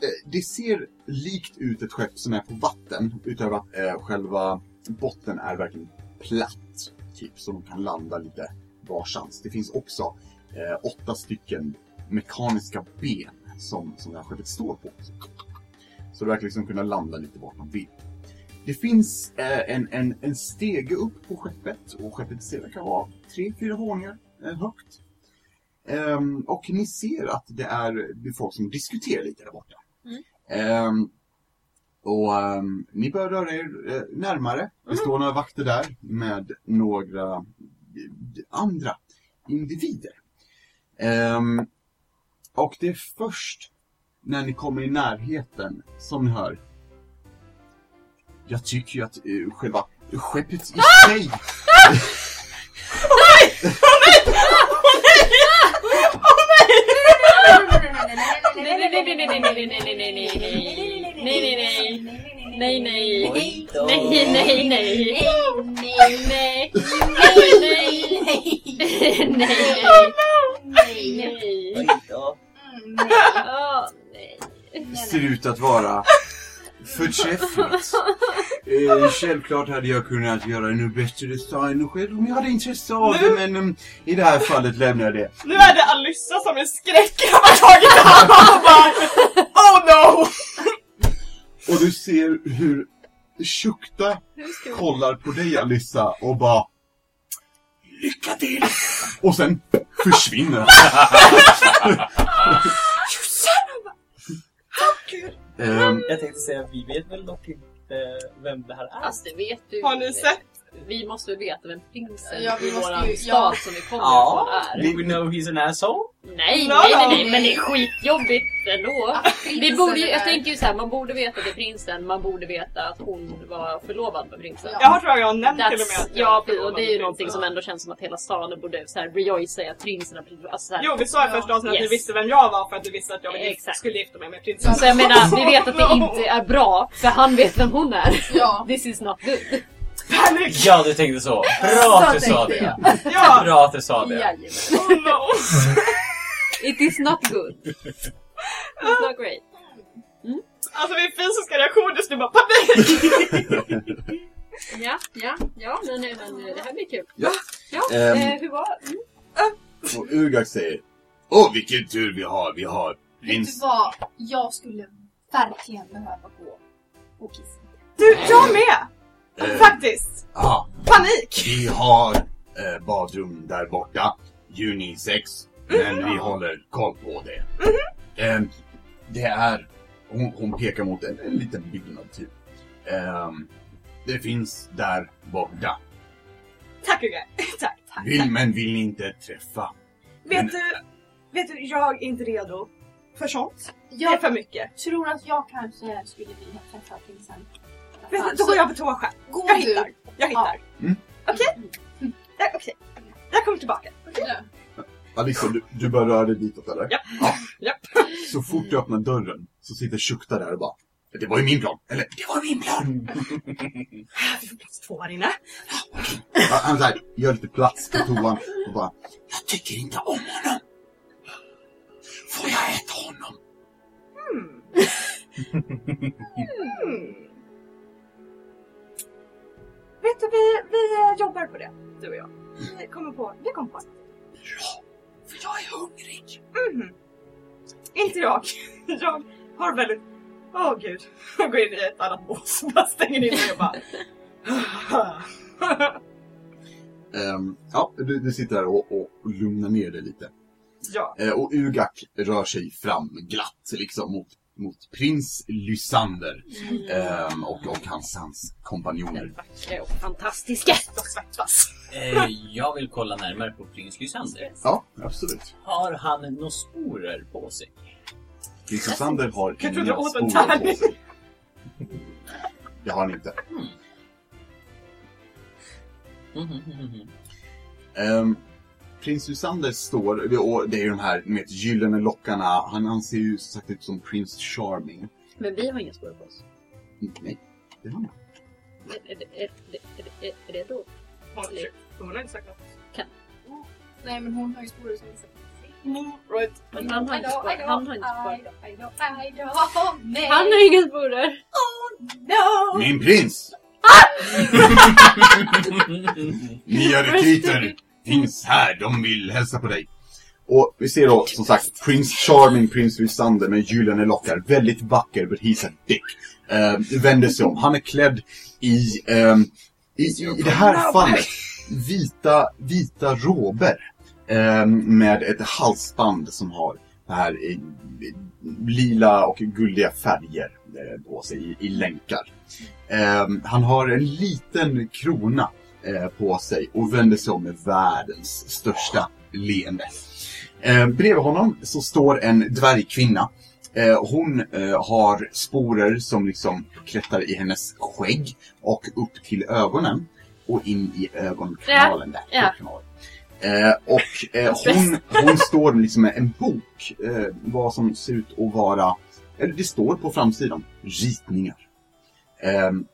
S5: Eh, det ser likt ut ett skepp som är på vatten. Utöver att eh, själva botten är verkligen platt. Typ, så de kan landa lite varstans. Det finns också eh, åtta stycken mekaniska ben som, som det här skeppet står på. Så det verkar liksom kunna landa lite vart man vill. Det finns eh, en, en, en stege upp på skeppet och skeppet ser verkar vara tre, fyra våningar eh, högt. Ehm, och ni ser att det är det är folk som diskuterar lite där borta. Ehm, och ehm, ni börjar röra er eh, närmare. Det står några vakter där med några andra individer. Ehm, och det är först när ni kommer i närheten som ni hör. Jag tycker ju att uh, själva skeppet i sig...
S1: Nej, nej, nej, nej, nej, nej, nej, nej, nej, nej, nej, nej, nej, nej, nej,
S4: Oj då.
S1: nej, nej, nej, nej, nej, nej, nej, nej,
S4: Oj då.
S1: Åh, nej.
S5: Ser ut att vara förträffligt. Eh, självklart hade jag kunnat göra en bättre design själv om jag hade intresse av det, men em, i det här fallet lämnar jag det.
S3: Nu är det Alyssa som i skräck har tagit hand om och bara Oh no!
S5: Och du ser hur Shukta kollar på dig Alissa och bara Lycka till! Och sen försvinner han. Ehm,
S4: Jag tänkte säga att vi vet väl dock inte vem det här är.
S1: Alltså det vet du.
S3: Har ni sett?
S1: Vi måste väl veta vem prinsen
S2: Ja, vi
S1: i
S2: måste
S1: våran
S2: ju-
S1: stad
S2: ja.
S1: som vi kommer
S4: Ja,
S1: ifrån är.
S4: do we know he's an asshole?
S1: Nej,
S3: No,
S1: nej, nej, nej, men det är skitjobbigt ändå. Vi
S2: Prinsen
S1: borde ju, jag tänker ju såhär, man borde veta att det är prinsen, man borde veta att hon var förlovad med prinsen.
S2: Ja.
S3: Jag har tror jag har nämnt till och med
S1: That's,
S3: att
S1: ja, och det är ju någonting som ändå känns som att hela staden borde så här rejoice i att prinsen har blivit... Alltså så här,
S3: Jo, vi sa i första avsnittet att
S1: Yes.
S3: du visste vem jag var för att du visste att jag ville-
S1: Exakt.
S3: skulle gifta mig med prinsen.
S1: Så jag menar, vi vet att det inte är bra, för han vet vem hon är.
S2: Ja.
S1: This is not good.
S3: Panik!
S4: Ja, du tänkte så. Bra att du sa det.
S3: Ja!
S4: Bra att du sa det.
S1: Jajamän.
S3: Oh no!
S1: It is not good. It's not great.
S3: Alltså min fysiska reaktion just nu bara panik!
S1: Ja, ja, ja, men, nej, men det här blir kul.
S5: Ja.
S1: Ja,
S5: Ehm.
S1: eh, hur var mm.
S5: och Ugak säger Åh vilken tur vi har, vi har
S2: Vet du
S5: prins...
S2: vad? Jag skulle verkligen behöva gå och kissa.
S3: Du, jag med!
S5: Eh,
S3: Faktiskt!
S5: ja,
S3: Panik!
S5: vi har eh, badrum där borta, unisex, men vi håller koll på det. Ehm, det är, hon, hon pekar mot en, en liten byggnad typ. Ehm, det finns där borta.
S3: Tack Ugge! Tack, tack.
S5: Vill, men vill ni inte träffa?
S3: Vet du, vet du, jag är inte redo för sånt. Det är
S2: Jag
S3: för mycket.
S2: tror att jag kanske skulle vilja träffa prinsen.
S3: Vet du, då går jag på toa själv. Jag hittar. Jag hittar.
S5: Mm.
S3: Okej? Ja, Okej. Jag kommer tillbaka.
S5: Alissa, du, du börjar röra dig ditåt eller? Ja.
S3: Japp.
S5: Så fort du öppnar dörren så sitter Shukta där och bara Det var ju min plan. Eller, det var min plan.
S3: Vi får plats två här inne.
S5: Han- Han så här, gör lite plats på toan och bara Jag tycker inte om honom. Får jag äta honom?
S3: Hmm. Hmm. Vet du, vi, vi eh, jobbar på det, du och jag. Vi kommer på, vi kommer på.
S5: Bra, för jag är hungrig.
S3: Mhm. Inte jag. Jag har väldigt... Åh gud. Jag går in i ett annat bås. Bara stänger in mig och bara...
S5: Ehm, ja, du, du sitter där och, och, och lugnar ner dig lite.
S3: ja.
S5: Eh, och Ugak rör sig fram glatt liksom mot, mot prins Lysander ehm, och, och hans, hans kompanjoner.
S1: Den vackra och
S3: svettas.
S4: Eh, jag vill kolla närmare på prins Lysander.
S5: Ja, absolut.
S4: Har han några sporer på sig?
S5: Prins Lysander har
S3: Jag
S5: inga sporer på sig. Det har han inte.
S4: Mhm, mhm, mhm.
S5: Prins Lysander står, och det är ju de här med gyllene lockarna, han, han ser ju som sagt ut som Prince Charming.
S1: Men vi har inga spår på oss.
S5: Nej, det har han inte.
S1: Är, är, det då?
S3: Hon har inte sagt något.
S2: Nej men hon har ju sporer som visar
S3: Right.
S1: Men han har inte spår. Han har inte spår. Han har inga sporer.
S2: No!
S5: Min prins! Nya rekryter finns här, de vill hälsa på dig. Och vi ser då som sagt Prince Charming, Prince Lysander med gyllene lockar. Väldigt vacker, but he's a dick. Uh, vänder sig om. Han är klädd i, ehm, i, i, i det här fallet, vita, vita råber. ehm, med ett halsband som har det här eh, lila och guldiga färger eh, på sig i, i länkar. Ehm, han har en liten krona eh, på sig och vänder sig om med världens största leende. Eh, bredvid honom så står en dvärgkvinna. Eh, hon eh, har sporer som liksom klättrar i hennes skägg och upp till ögonen och in i ögonkanalen där.
S1: Ja.
S5: Eh, och eh, hon, hon står liksom med en bok, eh, vad som ser ut att vara, eller det står på framsidan, ritningar. Ehm,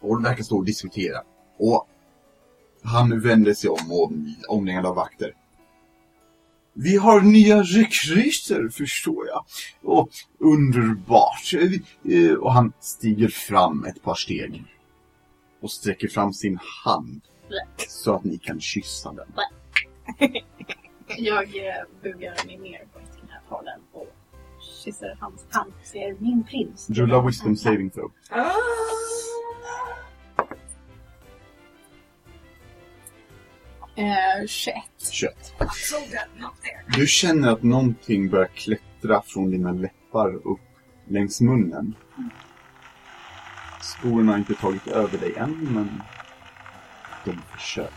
S5: och de verkar stå och diskutera. Och han vänder sig om och omringad av vakter. Vi har nya rekryter, förstår jag. Och underbart. Eh, Och han stiger fram ett par steg. Och sträcker fram sin hand. Så att ni kan kyssa den.
S2: Jag eh, bugar mig ner på knähålen och kysser hans hand. Ser min prins.
S5: Rulla wisdom saving throw.
S3: Ah.
S2: Eh, 21.
S5: Kött.
S3: So good, not there.
S5: Du känner att någonting börjar klättra från dina läppar upp längs munnen. Sporerna har inte tagit över dig än, men de försöker.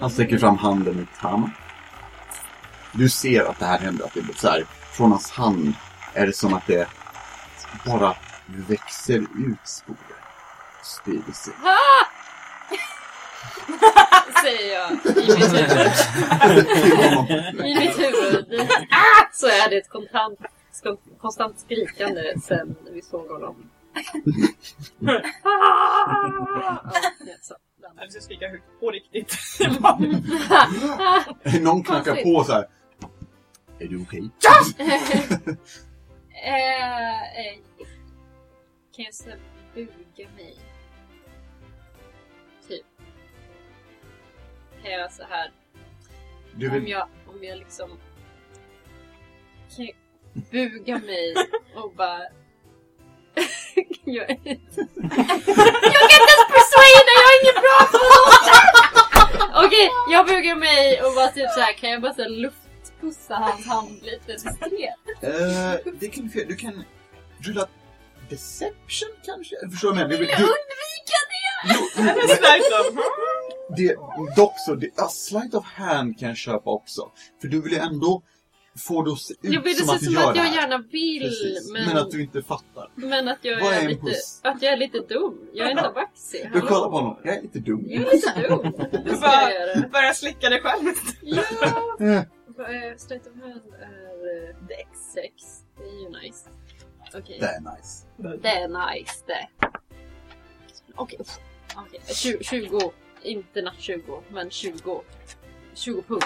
S5: Han sträcker fram handen med Tama. Du ser att det här händer, att det blir så här, från hans hand är det som att det bara växer ut sporer. Sprider sig.
S1: Säger jag i mitt huvud. I mitt huvud. Ah! Så är det ett konstant, sko- konstant skrikande sen vi såg honom. Ah!
S3: Jag ska skrika högt på riktigt.
S5: Någon knackar på så här. Är du okej?
S1: Eh, eh, kan jag så buga mig? Kan jag så här
S5: Du
S1: om
S5: vill...
S1: jag, om jag liksom kan jag buga mig och bara jag, är... jag kan inte ens persuada, jag är ingen bra på! Okej, jag bugar mig och bara typ så här kan jag bara så här luftpussa hans hand lite diskret?
S5: Eh, det kan du. Du kan rulla deception kanske? Förstår du vad jag menar? Du,
S1: Jag
S5: du,
S1: undvika det!
S5: jo, det, dock så, det, ja, sleight of hand kan jag köpa också. För du vill ju ändå få det att se ut
S1: Jag vill
S5: som att du
S1: som
S5: gör
S1: att
S5: det
S1: jag
S5: här.
S1: gärna vill men,
S5: Men att du inte fattar.
S1: men att jag
S5: Vad är
S1: är lite, att jag är lite dum. Jag är inte baxig.
S5: Du kollar på honom. Jag är lite dum.
S1: Jag är lite dum.
S3: Du
S1: jag
S3: bara börjar slicka dig själv.
S1: Ja!
S5: Eh,
S1: State of hand är eh, Dex 6. Det är ju nice. Okej.
S5: Det är nice.
S1: Det är nice det. Okej. Okej. Tju- 20. Inte natt 20, men 20. 20 punkt.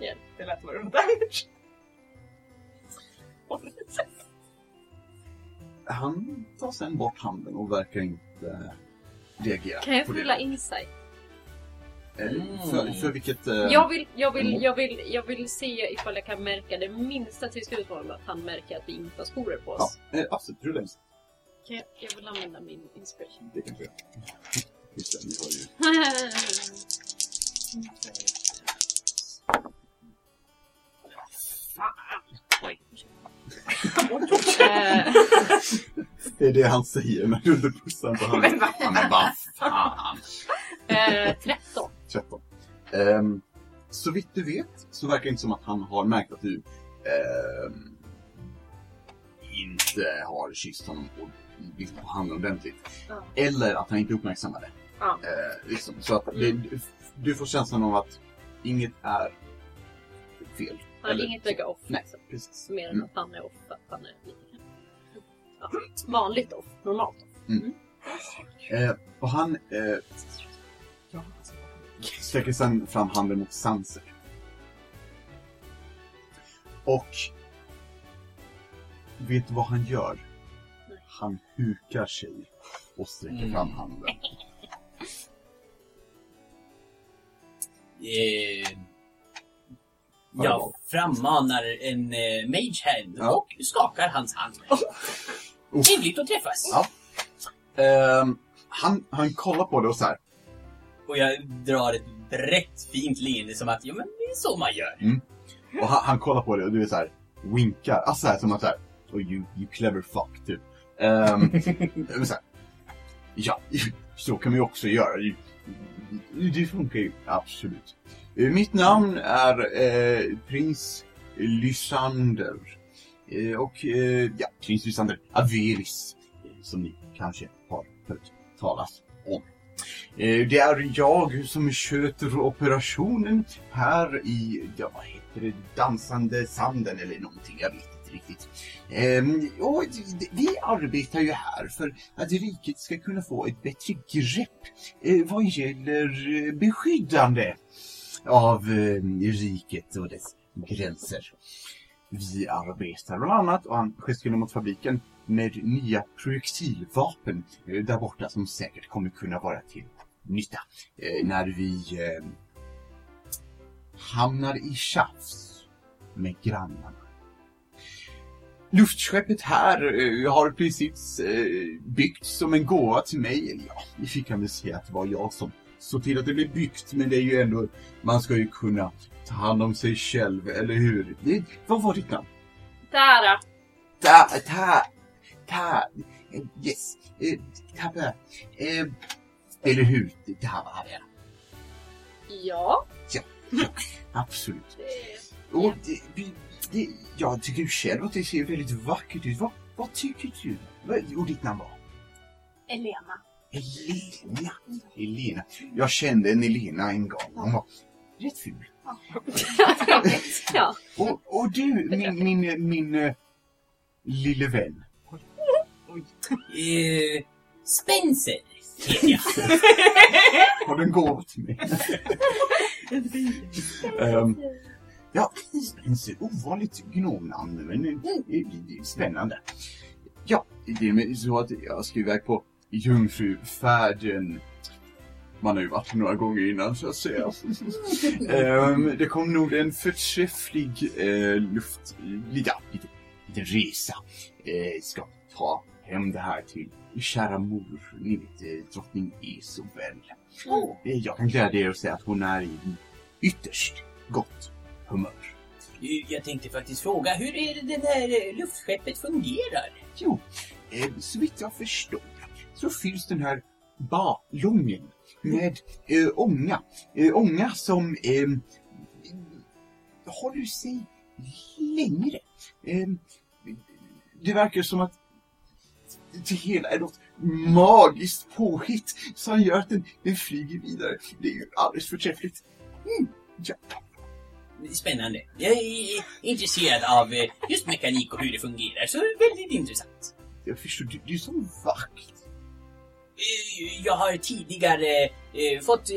S1: hjälp.
S3: Det lät som en damage.
S5: Han tar sen bort handen och verkar inte reagera
S1: Kan jag fylla insight?
S5: Eh,
S6: Mm.
S5: För, för vilket... eh,
S1: Jag vill, jag, vill, jag, vill, jag vill se ifall jag kan märka det minsta till slutmålet att han märker att vi inte har sporer på
S5: Ja,
S1: oss.
S5: eh, absolut. Rulla insight.
S1: Kan jag, jag vill använda min inspiration.
S5: Det kan du göra. Just det, ni har ju...
S1: Eh,
S5: Det är det han säger när du pussar på handen.
S3: Men vad-
S5: Ja, men vad fan.
S1: eh, 13.
S5: 13. Ehm, så vitt du vet så verkar det inte som att han har märkt att du ehm, inte har kysst honom liksom på handen ordentligt.
S1: Ja.
S5: Eller att han inte uppmärksammade.
S1: Ja.
S5: Eh, liksom. Så att det, du får känslan av att inget är fel.
S1: Han har
S5: Eller-
S1: inget lägga off.
S5: Nej,
S1: liksom.
S5: precis.
S1: Mer än
S5: Mm.
S1: att han är off. Att han är lite ja, vanligt off. Normalt off.
S5: Eh, och han eh, sträcker sen fram handen mot Sanser. Och vet du vad han gör? Han hukar sig och sträcker
S4: Mm.
S5: fram handen.
S4: Eh, jag frammanar en eh, mage hand
S5: Ja.
S4: och skakar hans hand.
S5: Oh.
S4: Trevligt att träffas.
S5: Ja. Ehm, han, han kollar på det och så här.
S4: Och jag drar ett brett fint leende som att, ja men det är så man gör.
S5: Och han, han kollar på det och du är så här, winkar. Alltså så här, som att så här, oh, you, you clever fuck, typ. Um, så här, ja, så kan man ju också göra. Det, funkar ju, absolut. Eh, Mitt namn är eh, prins Lysander. Eh, och eh, ja, prins Lysander Averis. Som ni kanske har hört talas om. Eh, Det är jag som sköter operationen här i, ja vad heter det, dansande sanden eller någonting, jag vet riktigt. Ehm, och vi arbetar ju här för att riket ska kunna få ett bättre grepp eh, vad gäller eh, beskyddande av eh, riket och dess gränser. Vi arbetar bland annat, och han gestikulerar mot fabriken, med nya projektilvapen eh, där borta som säkert kommer kunna vara till nytta eh, när vi eh, hamnar i tjafs med grannarna. Luftskeppet här eh, har precis eh, byggts som en gåva till mig. Eller ja, vi kan väl säga att det var jag som såg till att det blev byggt. Men det är ju ändå, man ska ju kunna ta hand om sig själv, eller hur? Det, vad var ditt namn?
S1: Tara!
S5: Ta, ta, ta, eh, yes, eh, Tabbe. Eh, eller hur? Det här var det.
S1: Ja.
S5: Absolut. Och det, det, jag tycker själv att det ser väldigt vackert ut. Vad, vad tycker du? Vad, och ditt namn var?
S2: Elena.
S5: Elena. Elena. Jag kände en Elena en gång. Hon var rätt ful.
S1: ja.
S5: Och, och du, min, min, min uh, lille vän.
S4: Eh, Spencer heter jag.
S5: Har du en gåva till mig? um, ja, Spencer. Ovanligt gnomnamn, men det är spännande. Ja, det är så att jag ska iväg på jungfrufärden. Man har ju varit några gånger innan så att säga. Ehm, det kommer nog en förträfflig eh, luft... Ja, lite, lite resa. Eh, ska ta hem det här till kära mor. Ni vet, eh, drottning Isobel. Eh, Jag kan glädja er och säga att hon är i ytterst gott humör.
S4: Jag tänkte faktiskt fråga, hur är det det där eh, luftskeppet fungerar?
S5: Jo, eh, så vitt jag förstår så fylls den här ballongen med eh, ånga. Eh, ånga som eh, håller sig längre. Eh, det verkar som att det hela är något magiskt påhitt som gör att den, den flyger vidare. Det är ju alldeles förträffligt. Mm, ja.
S4: Spännande. Jag är intresserad av eh, just mekanik och hur det fungerar, så väldigt intressant.
S5: Jag förstår, du, du är så vakt.
S4: Eh, Jag har tidigare eh, fått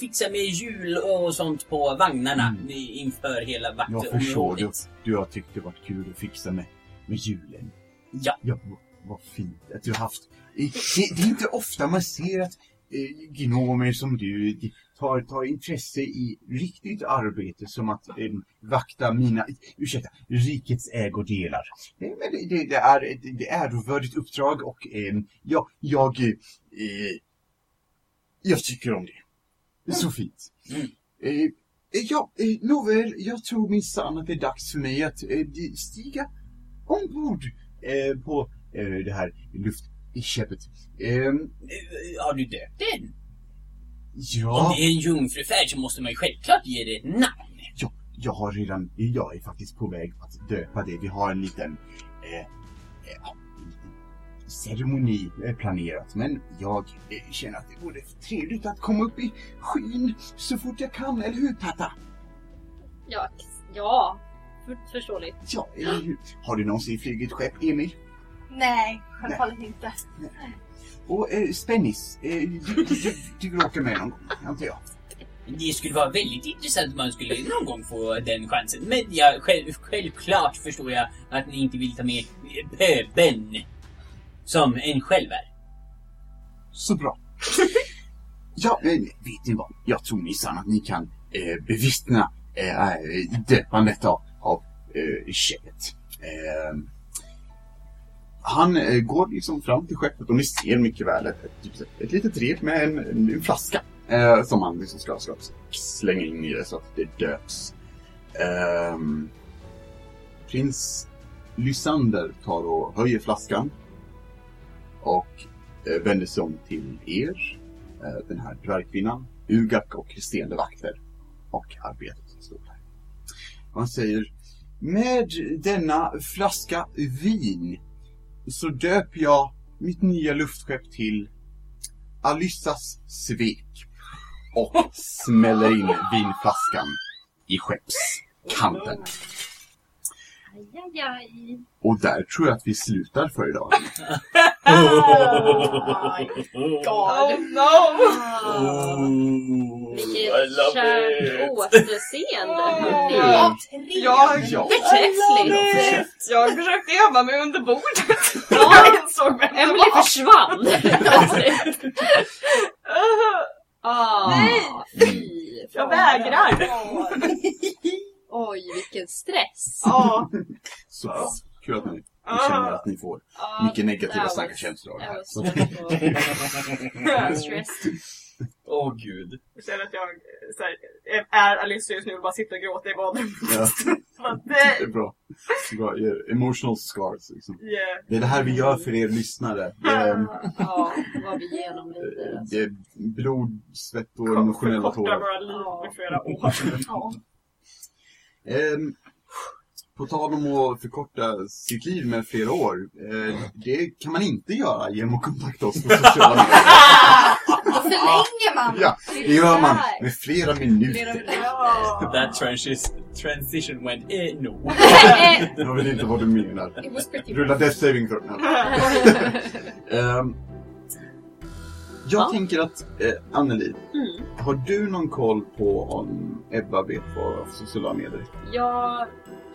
S4: fixa med hjul och sånt på vagnarna
S5: Mm.
S4: inför hela
S5: Jag förstår. Du,
S4: vaktområdet.
S5: du har tyckt det varit kul att fixa med, med julen.
S4: Ja.
S5: Ja, vad, fint att du har haft... Det, det är inte ofta man ser att eh, gnomer som du tar, tar intresse i riktigt arbete som att eh, vakta mina, ursäkta, rikets ägodelar. Eh, men det, det, det är ett det är ärvördigt uppdrag och eh, ja, jag... Eh, eh, jag tycker om det. Det är så fint.
S4: Mm.
S5: Eh, Ja, eh, nåväl, jag tror minsann att det är dags för mig att eh, stiga ombord eh, på eh, det här luftskeppet. Ehm,
S4: Eh, Har du döpt den? Om
S5: ja,
S4: det är en jungfrufärd så måste man ju självklart ge det namn.
S5: ja, jag har redan, jag är faktiskt på väg att döpa det. Vi har en liten, eh, eh, ja, ceremoni eh, planerat. Men jag eh, känner att det vore trevligt att komma upp i skyn så fort jag kan, eller hur Tata?
S1: Ja, ja. För, förståeligt.
S5: Ja, eller hur? Har du någonsin flugit skepp, Emil?
S2: Nej, självfallet inte.
S5: Och eh, Spennis, eh, du, du, du, du åker med någon gång, antar jag.
S4: Det skulle vara väldigt intressant om man skulle någon gång få den chansen. Men jag, själv, självklart förstår jag att ni inte vill ta med pöbeln som en själv är.
S5: Så bra. ja, eh, vet ni vad? Jag tror minsann att ni kan eh, bevittna eh, döpandet av, av eh, skeppet. Eh, han eh, går liksom fram till skeppet och ni ser mycket väl ett, ett, typ ett, ett litet rep med en, en, en flaska eh, som han liksom ska, ska slänga in i det så att det döps. Eh, prins Lysander tar och höjer flaskan och eh, vänder sig om till er, eh, den här dvärgkvinnan, Ugak och resterande vakter och arbetet som står där. Han säger Med denna flaska vin så döper jag mitt nya luftskepp till Alyssas svek och smäller in vinflaskan i skeppskanten.
S1: Aj, aj, aj.
S5: Och där tror jag att vi slutar för idag.
S3: Oh no!
S1: Vilket kärt återseende, hörni.
S3: Ja. Jag,
S5: Ja.
S1: Förträffligt.
S3: jag försökte gömma mig under bordet.
S1: Ja.
S3: Jag insåg vem det
S1: Emily
S3: var.
S1: försvann. Ah, fy.
S3: Jag vägrar.
S1: Oj, vilken stress.
S3: Ja.
S5: Så kul att ni, ni
S3: Ah.
S5: känner att ni får
S1: Ah,
S5: mycket negativa starka känslor.
S1: I
S5: här. Så-
S1: so stressed.
S6: Åh gud.
S3: Jag känner att jag så här, är Alicia just nu och bara sitter och gråter i badrummet.
S5: Ja, det är
S3: det-
S5: bra. bra. yeah, Emotional scars. Liksom.
S3: yeah.
S5: Det är det här vi gör för er lyssnare. Det är,
S1: Ja, vad vi genomlider. Alltså.
S5: det är blod, svett och emotionella
S3: Förkortar
S5: tårar.
S3: våra liv med flera år.
S2: Ja.
S5: Ehm, på tal om att förkorta sitt liv med flera år. Eh, det kan man inte göra genom att kontakta oss på sociala medier.
S2: Då förlänger man!
S5: Ja, det gör man med flera minuter.
S6: That transi- transition went eh, no.
S5: Jag vet inte vad du menar. Rulla death saving throw. No. Jag
S1: Ja.
S5: tänker att, eh, Anneli,
S1: Mm.
S5: har du någon koll på om Ebba vet vad sociala medier är?
S1: Jag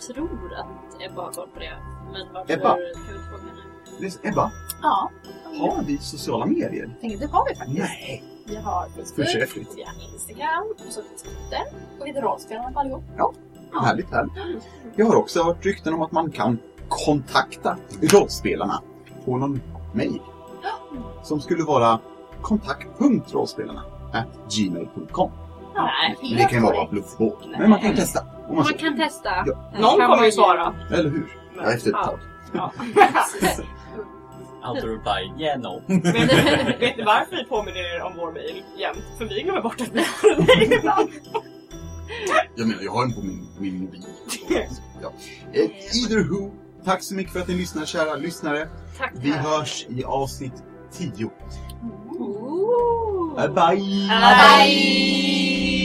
S1: tror att Ebba har koll på det. Men varför
S5: Ebba?
S1: kan vi inte fråga henne?
S5: Ebba,
S2: Ja.
S5: har vi sociala medier?
S2: Det har vi faktiskt.
S5: Nej.
S2: Vi har Facebook, vi har Instagram, och så Twitter. Och vi heter Rollspelarna på allihop.
S5: Härligt, härligt. Jag har också hört rykten om att man kan kontakta rollspelarna på någon mail. Som skulle vara kontakt.rollspelarna at gmail.com.
S2: Ja,
S5: Men det kan vara bluffbåt. Men man kan testa. Om man
S1: Man kan testa.
S5: Ja.
S3: Någon
S1: Kan
S3: kommer ju svara.
S5: Eller hur? Ja, efter ett
S1: Ja.
S5: tag.
S3: Ja.
S6: Reply, yeah no.
S3: vet, ni, varför vi påminner er om vår mail jämt? För vi glömmer bort att vi har en mail ibland.
S5: Jag menar, jag har den på min, min mobil. Ja. Eh, Either who, tack så mycket för att ni lyssnar, kära lyssnare.
S1: Tack.
S5: Vi hörs i avsnitt 10.
S1: 拜
S5: 拜，拜
S1: 拜。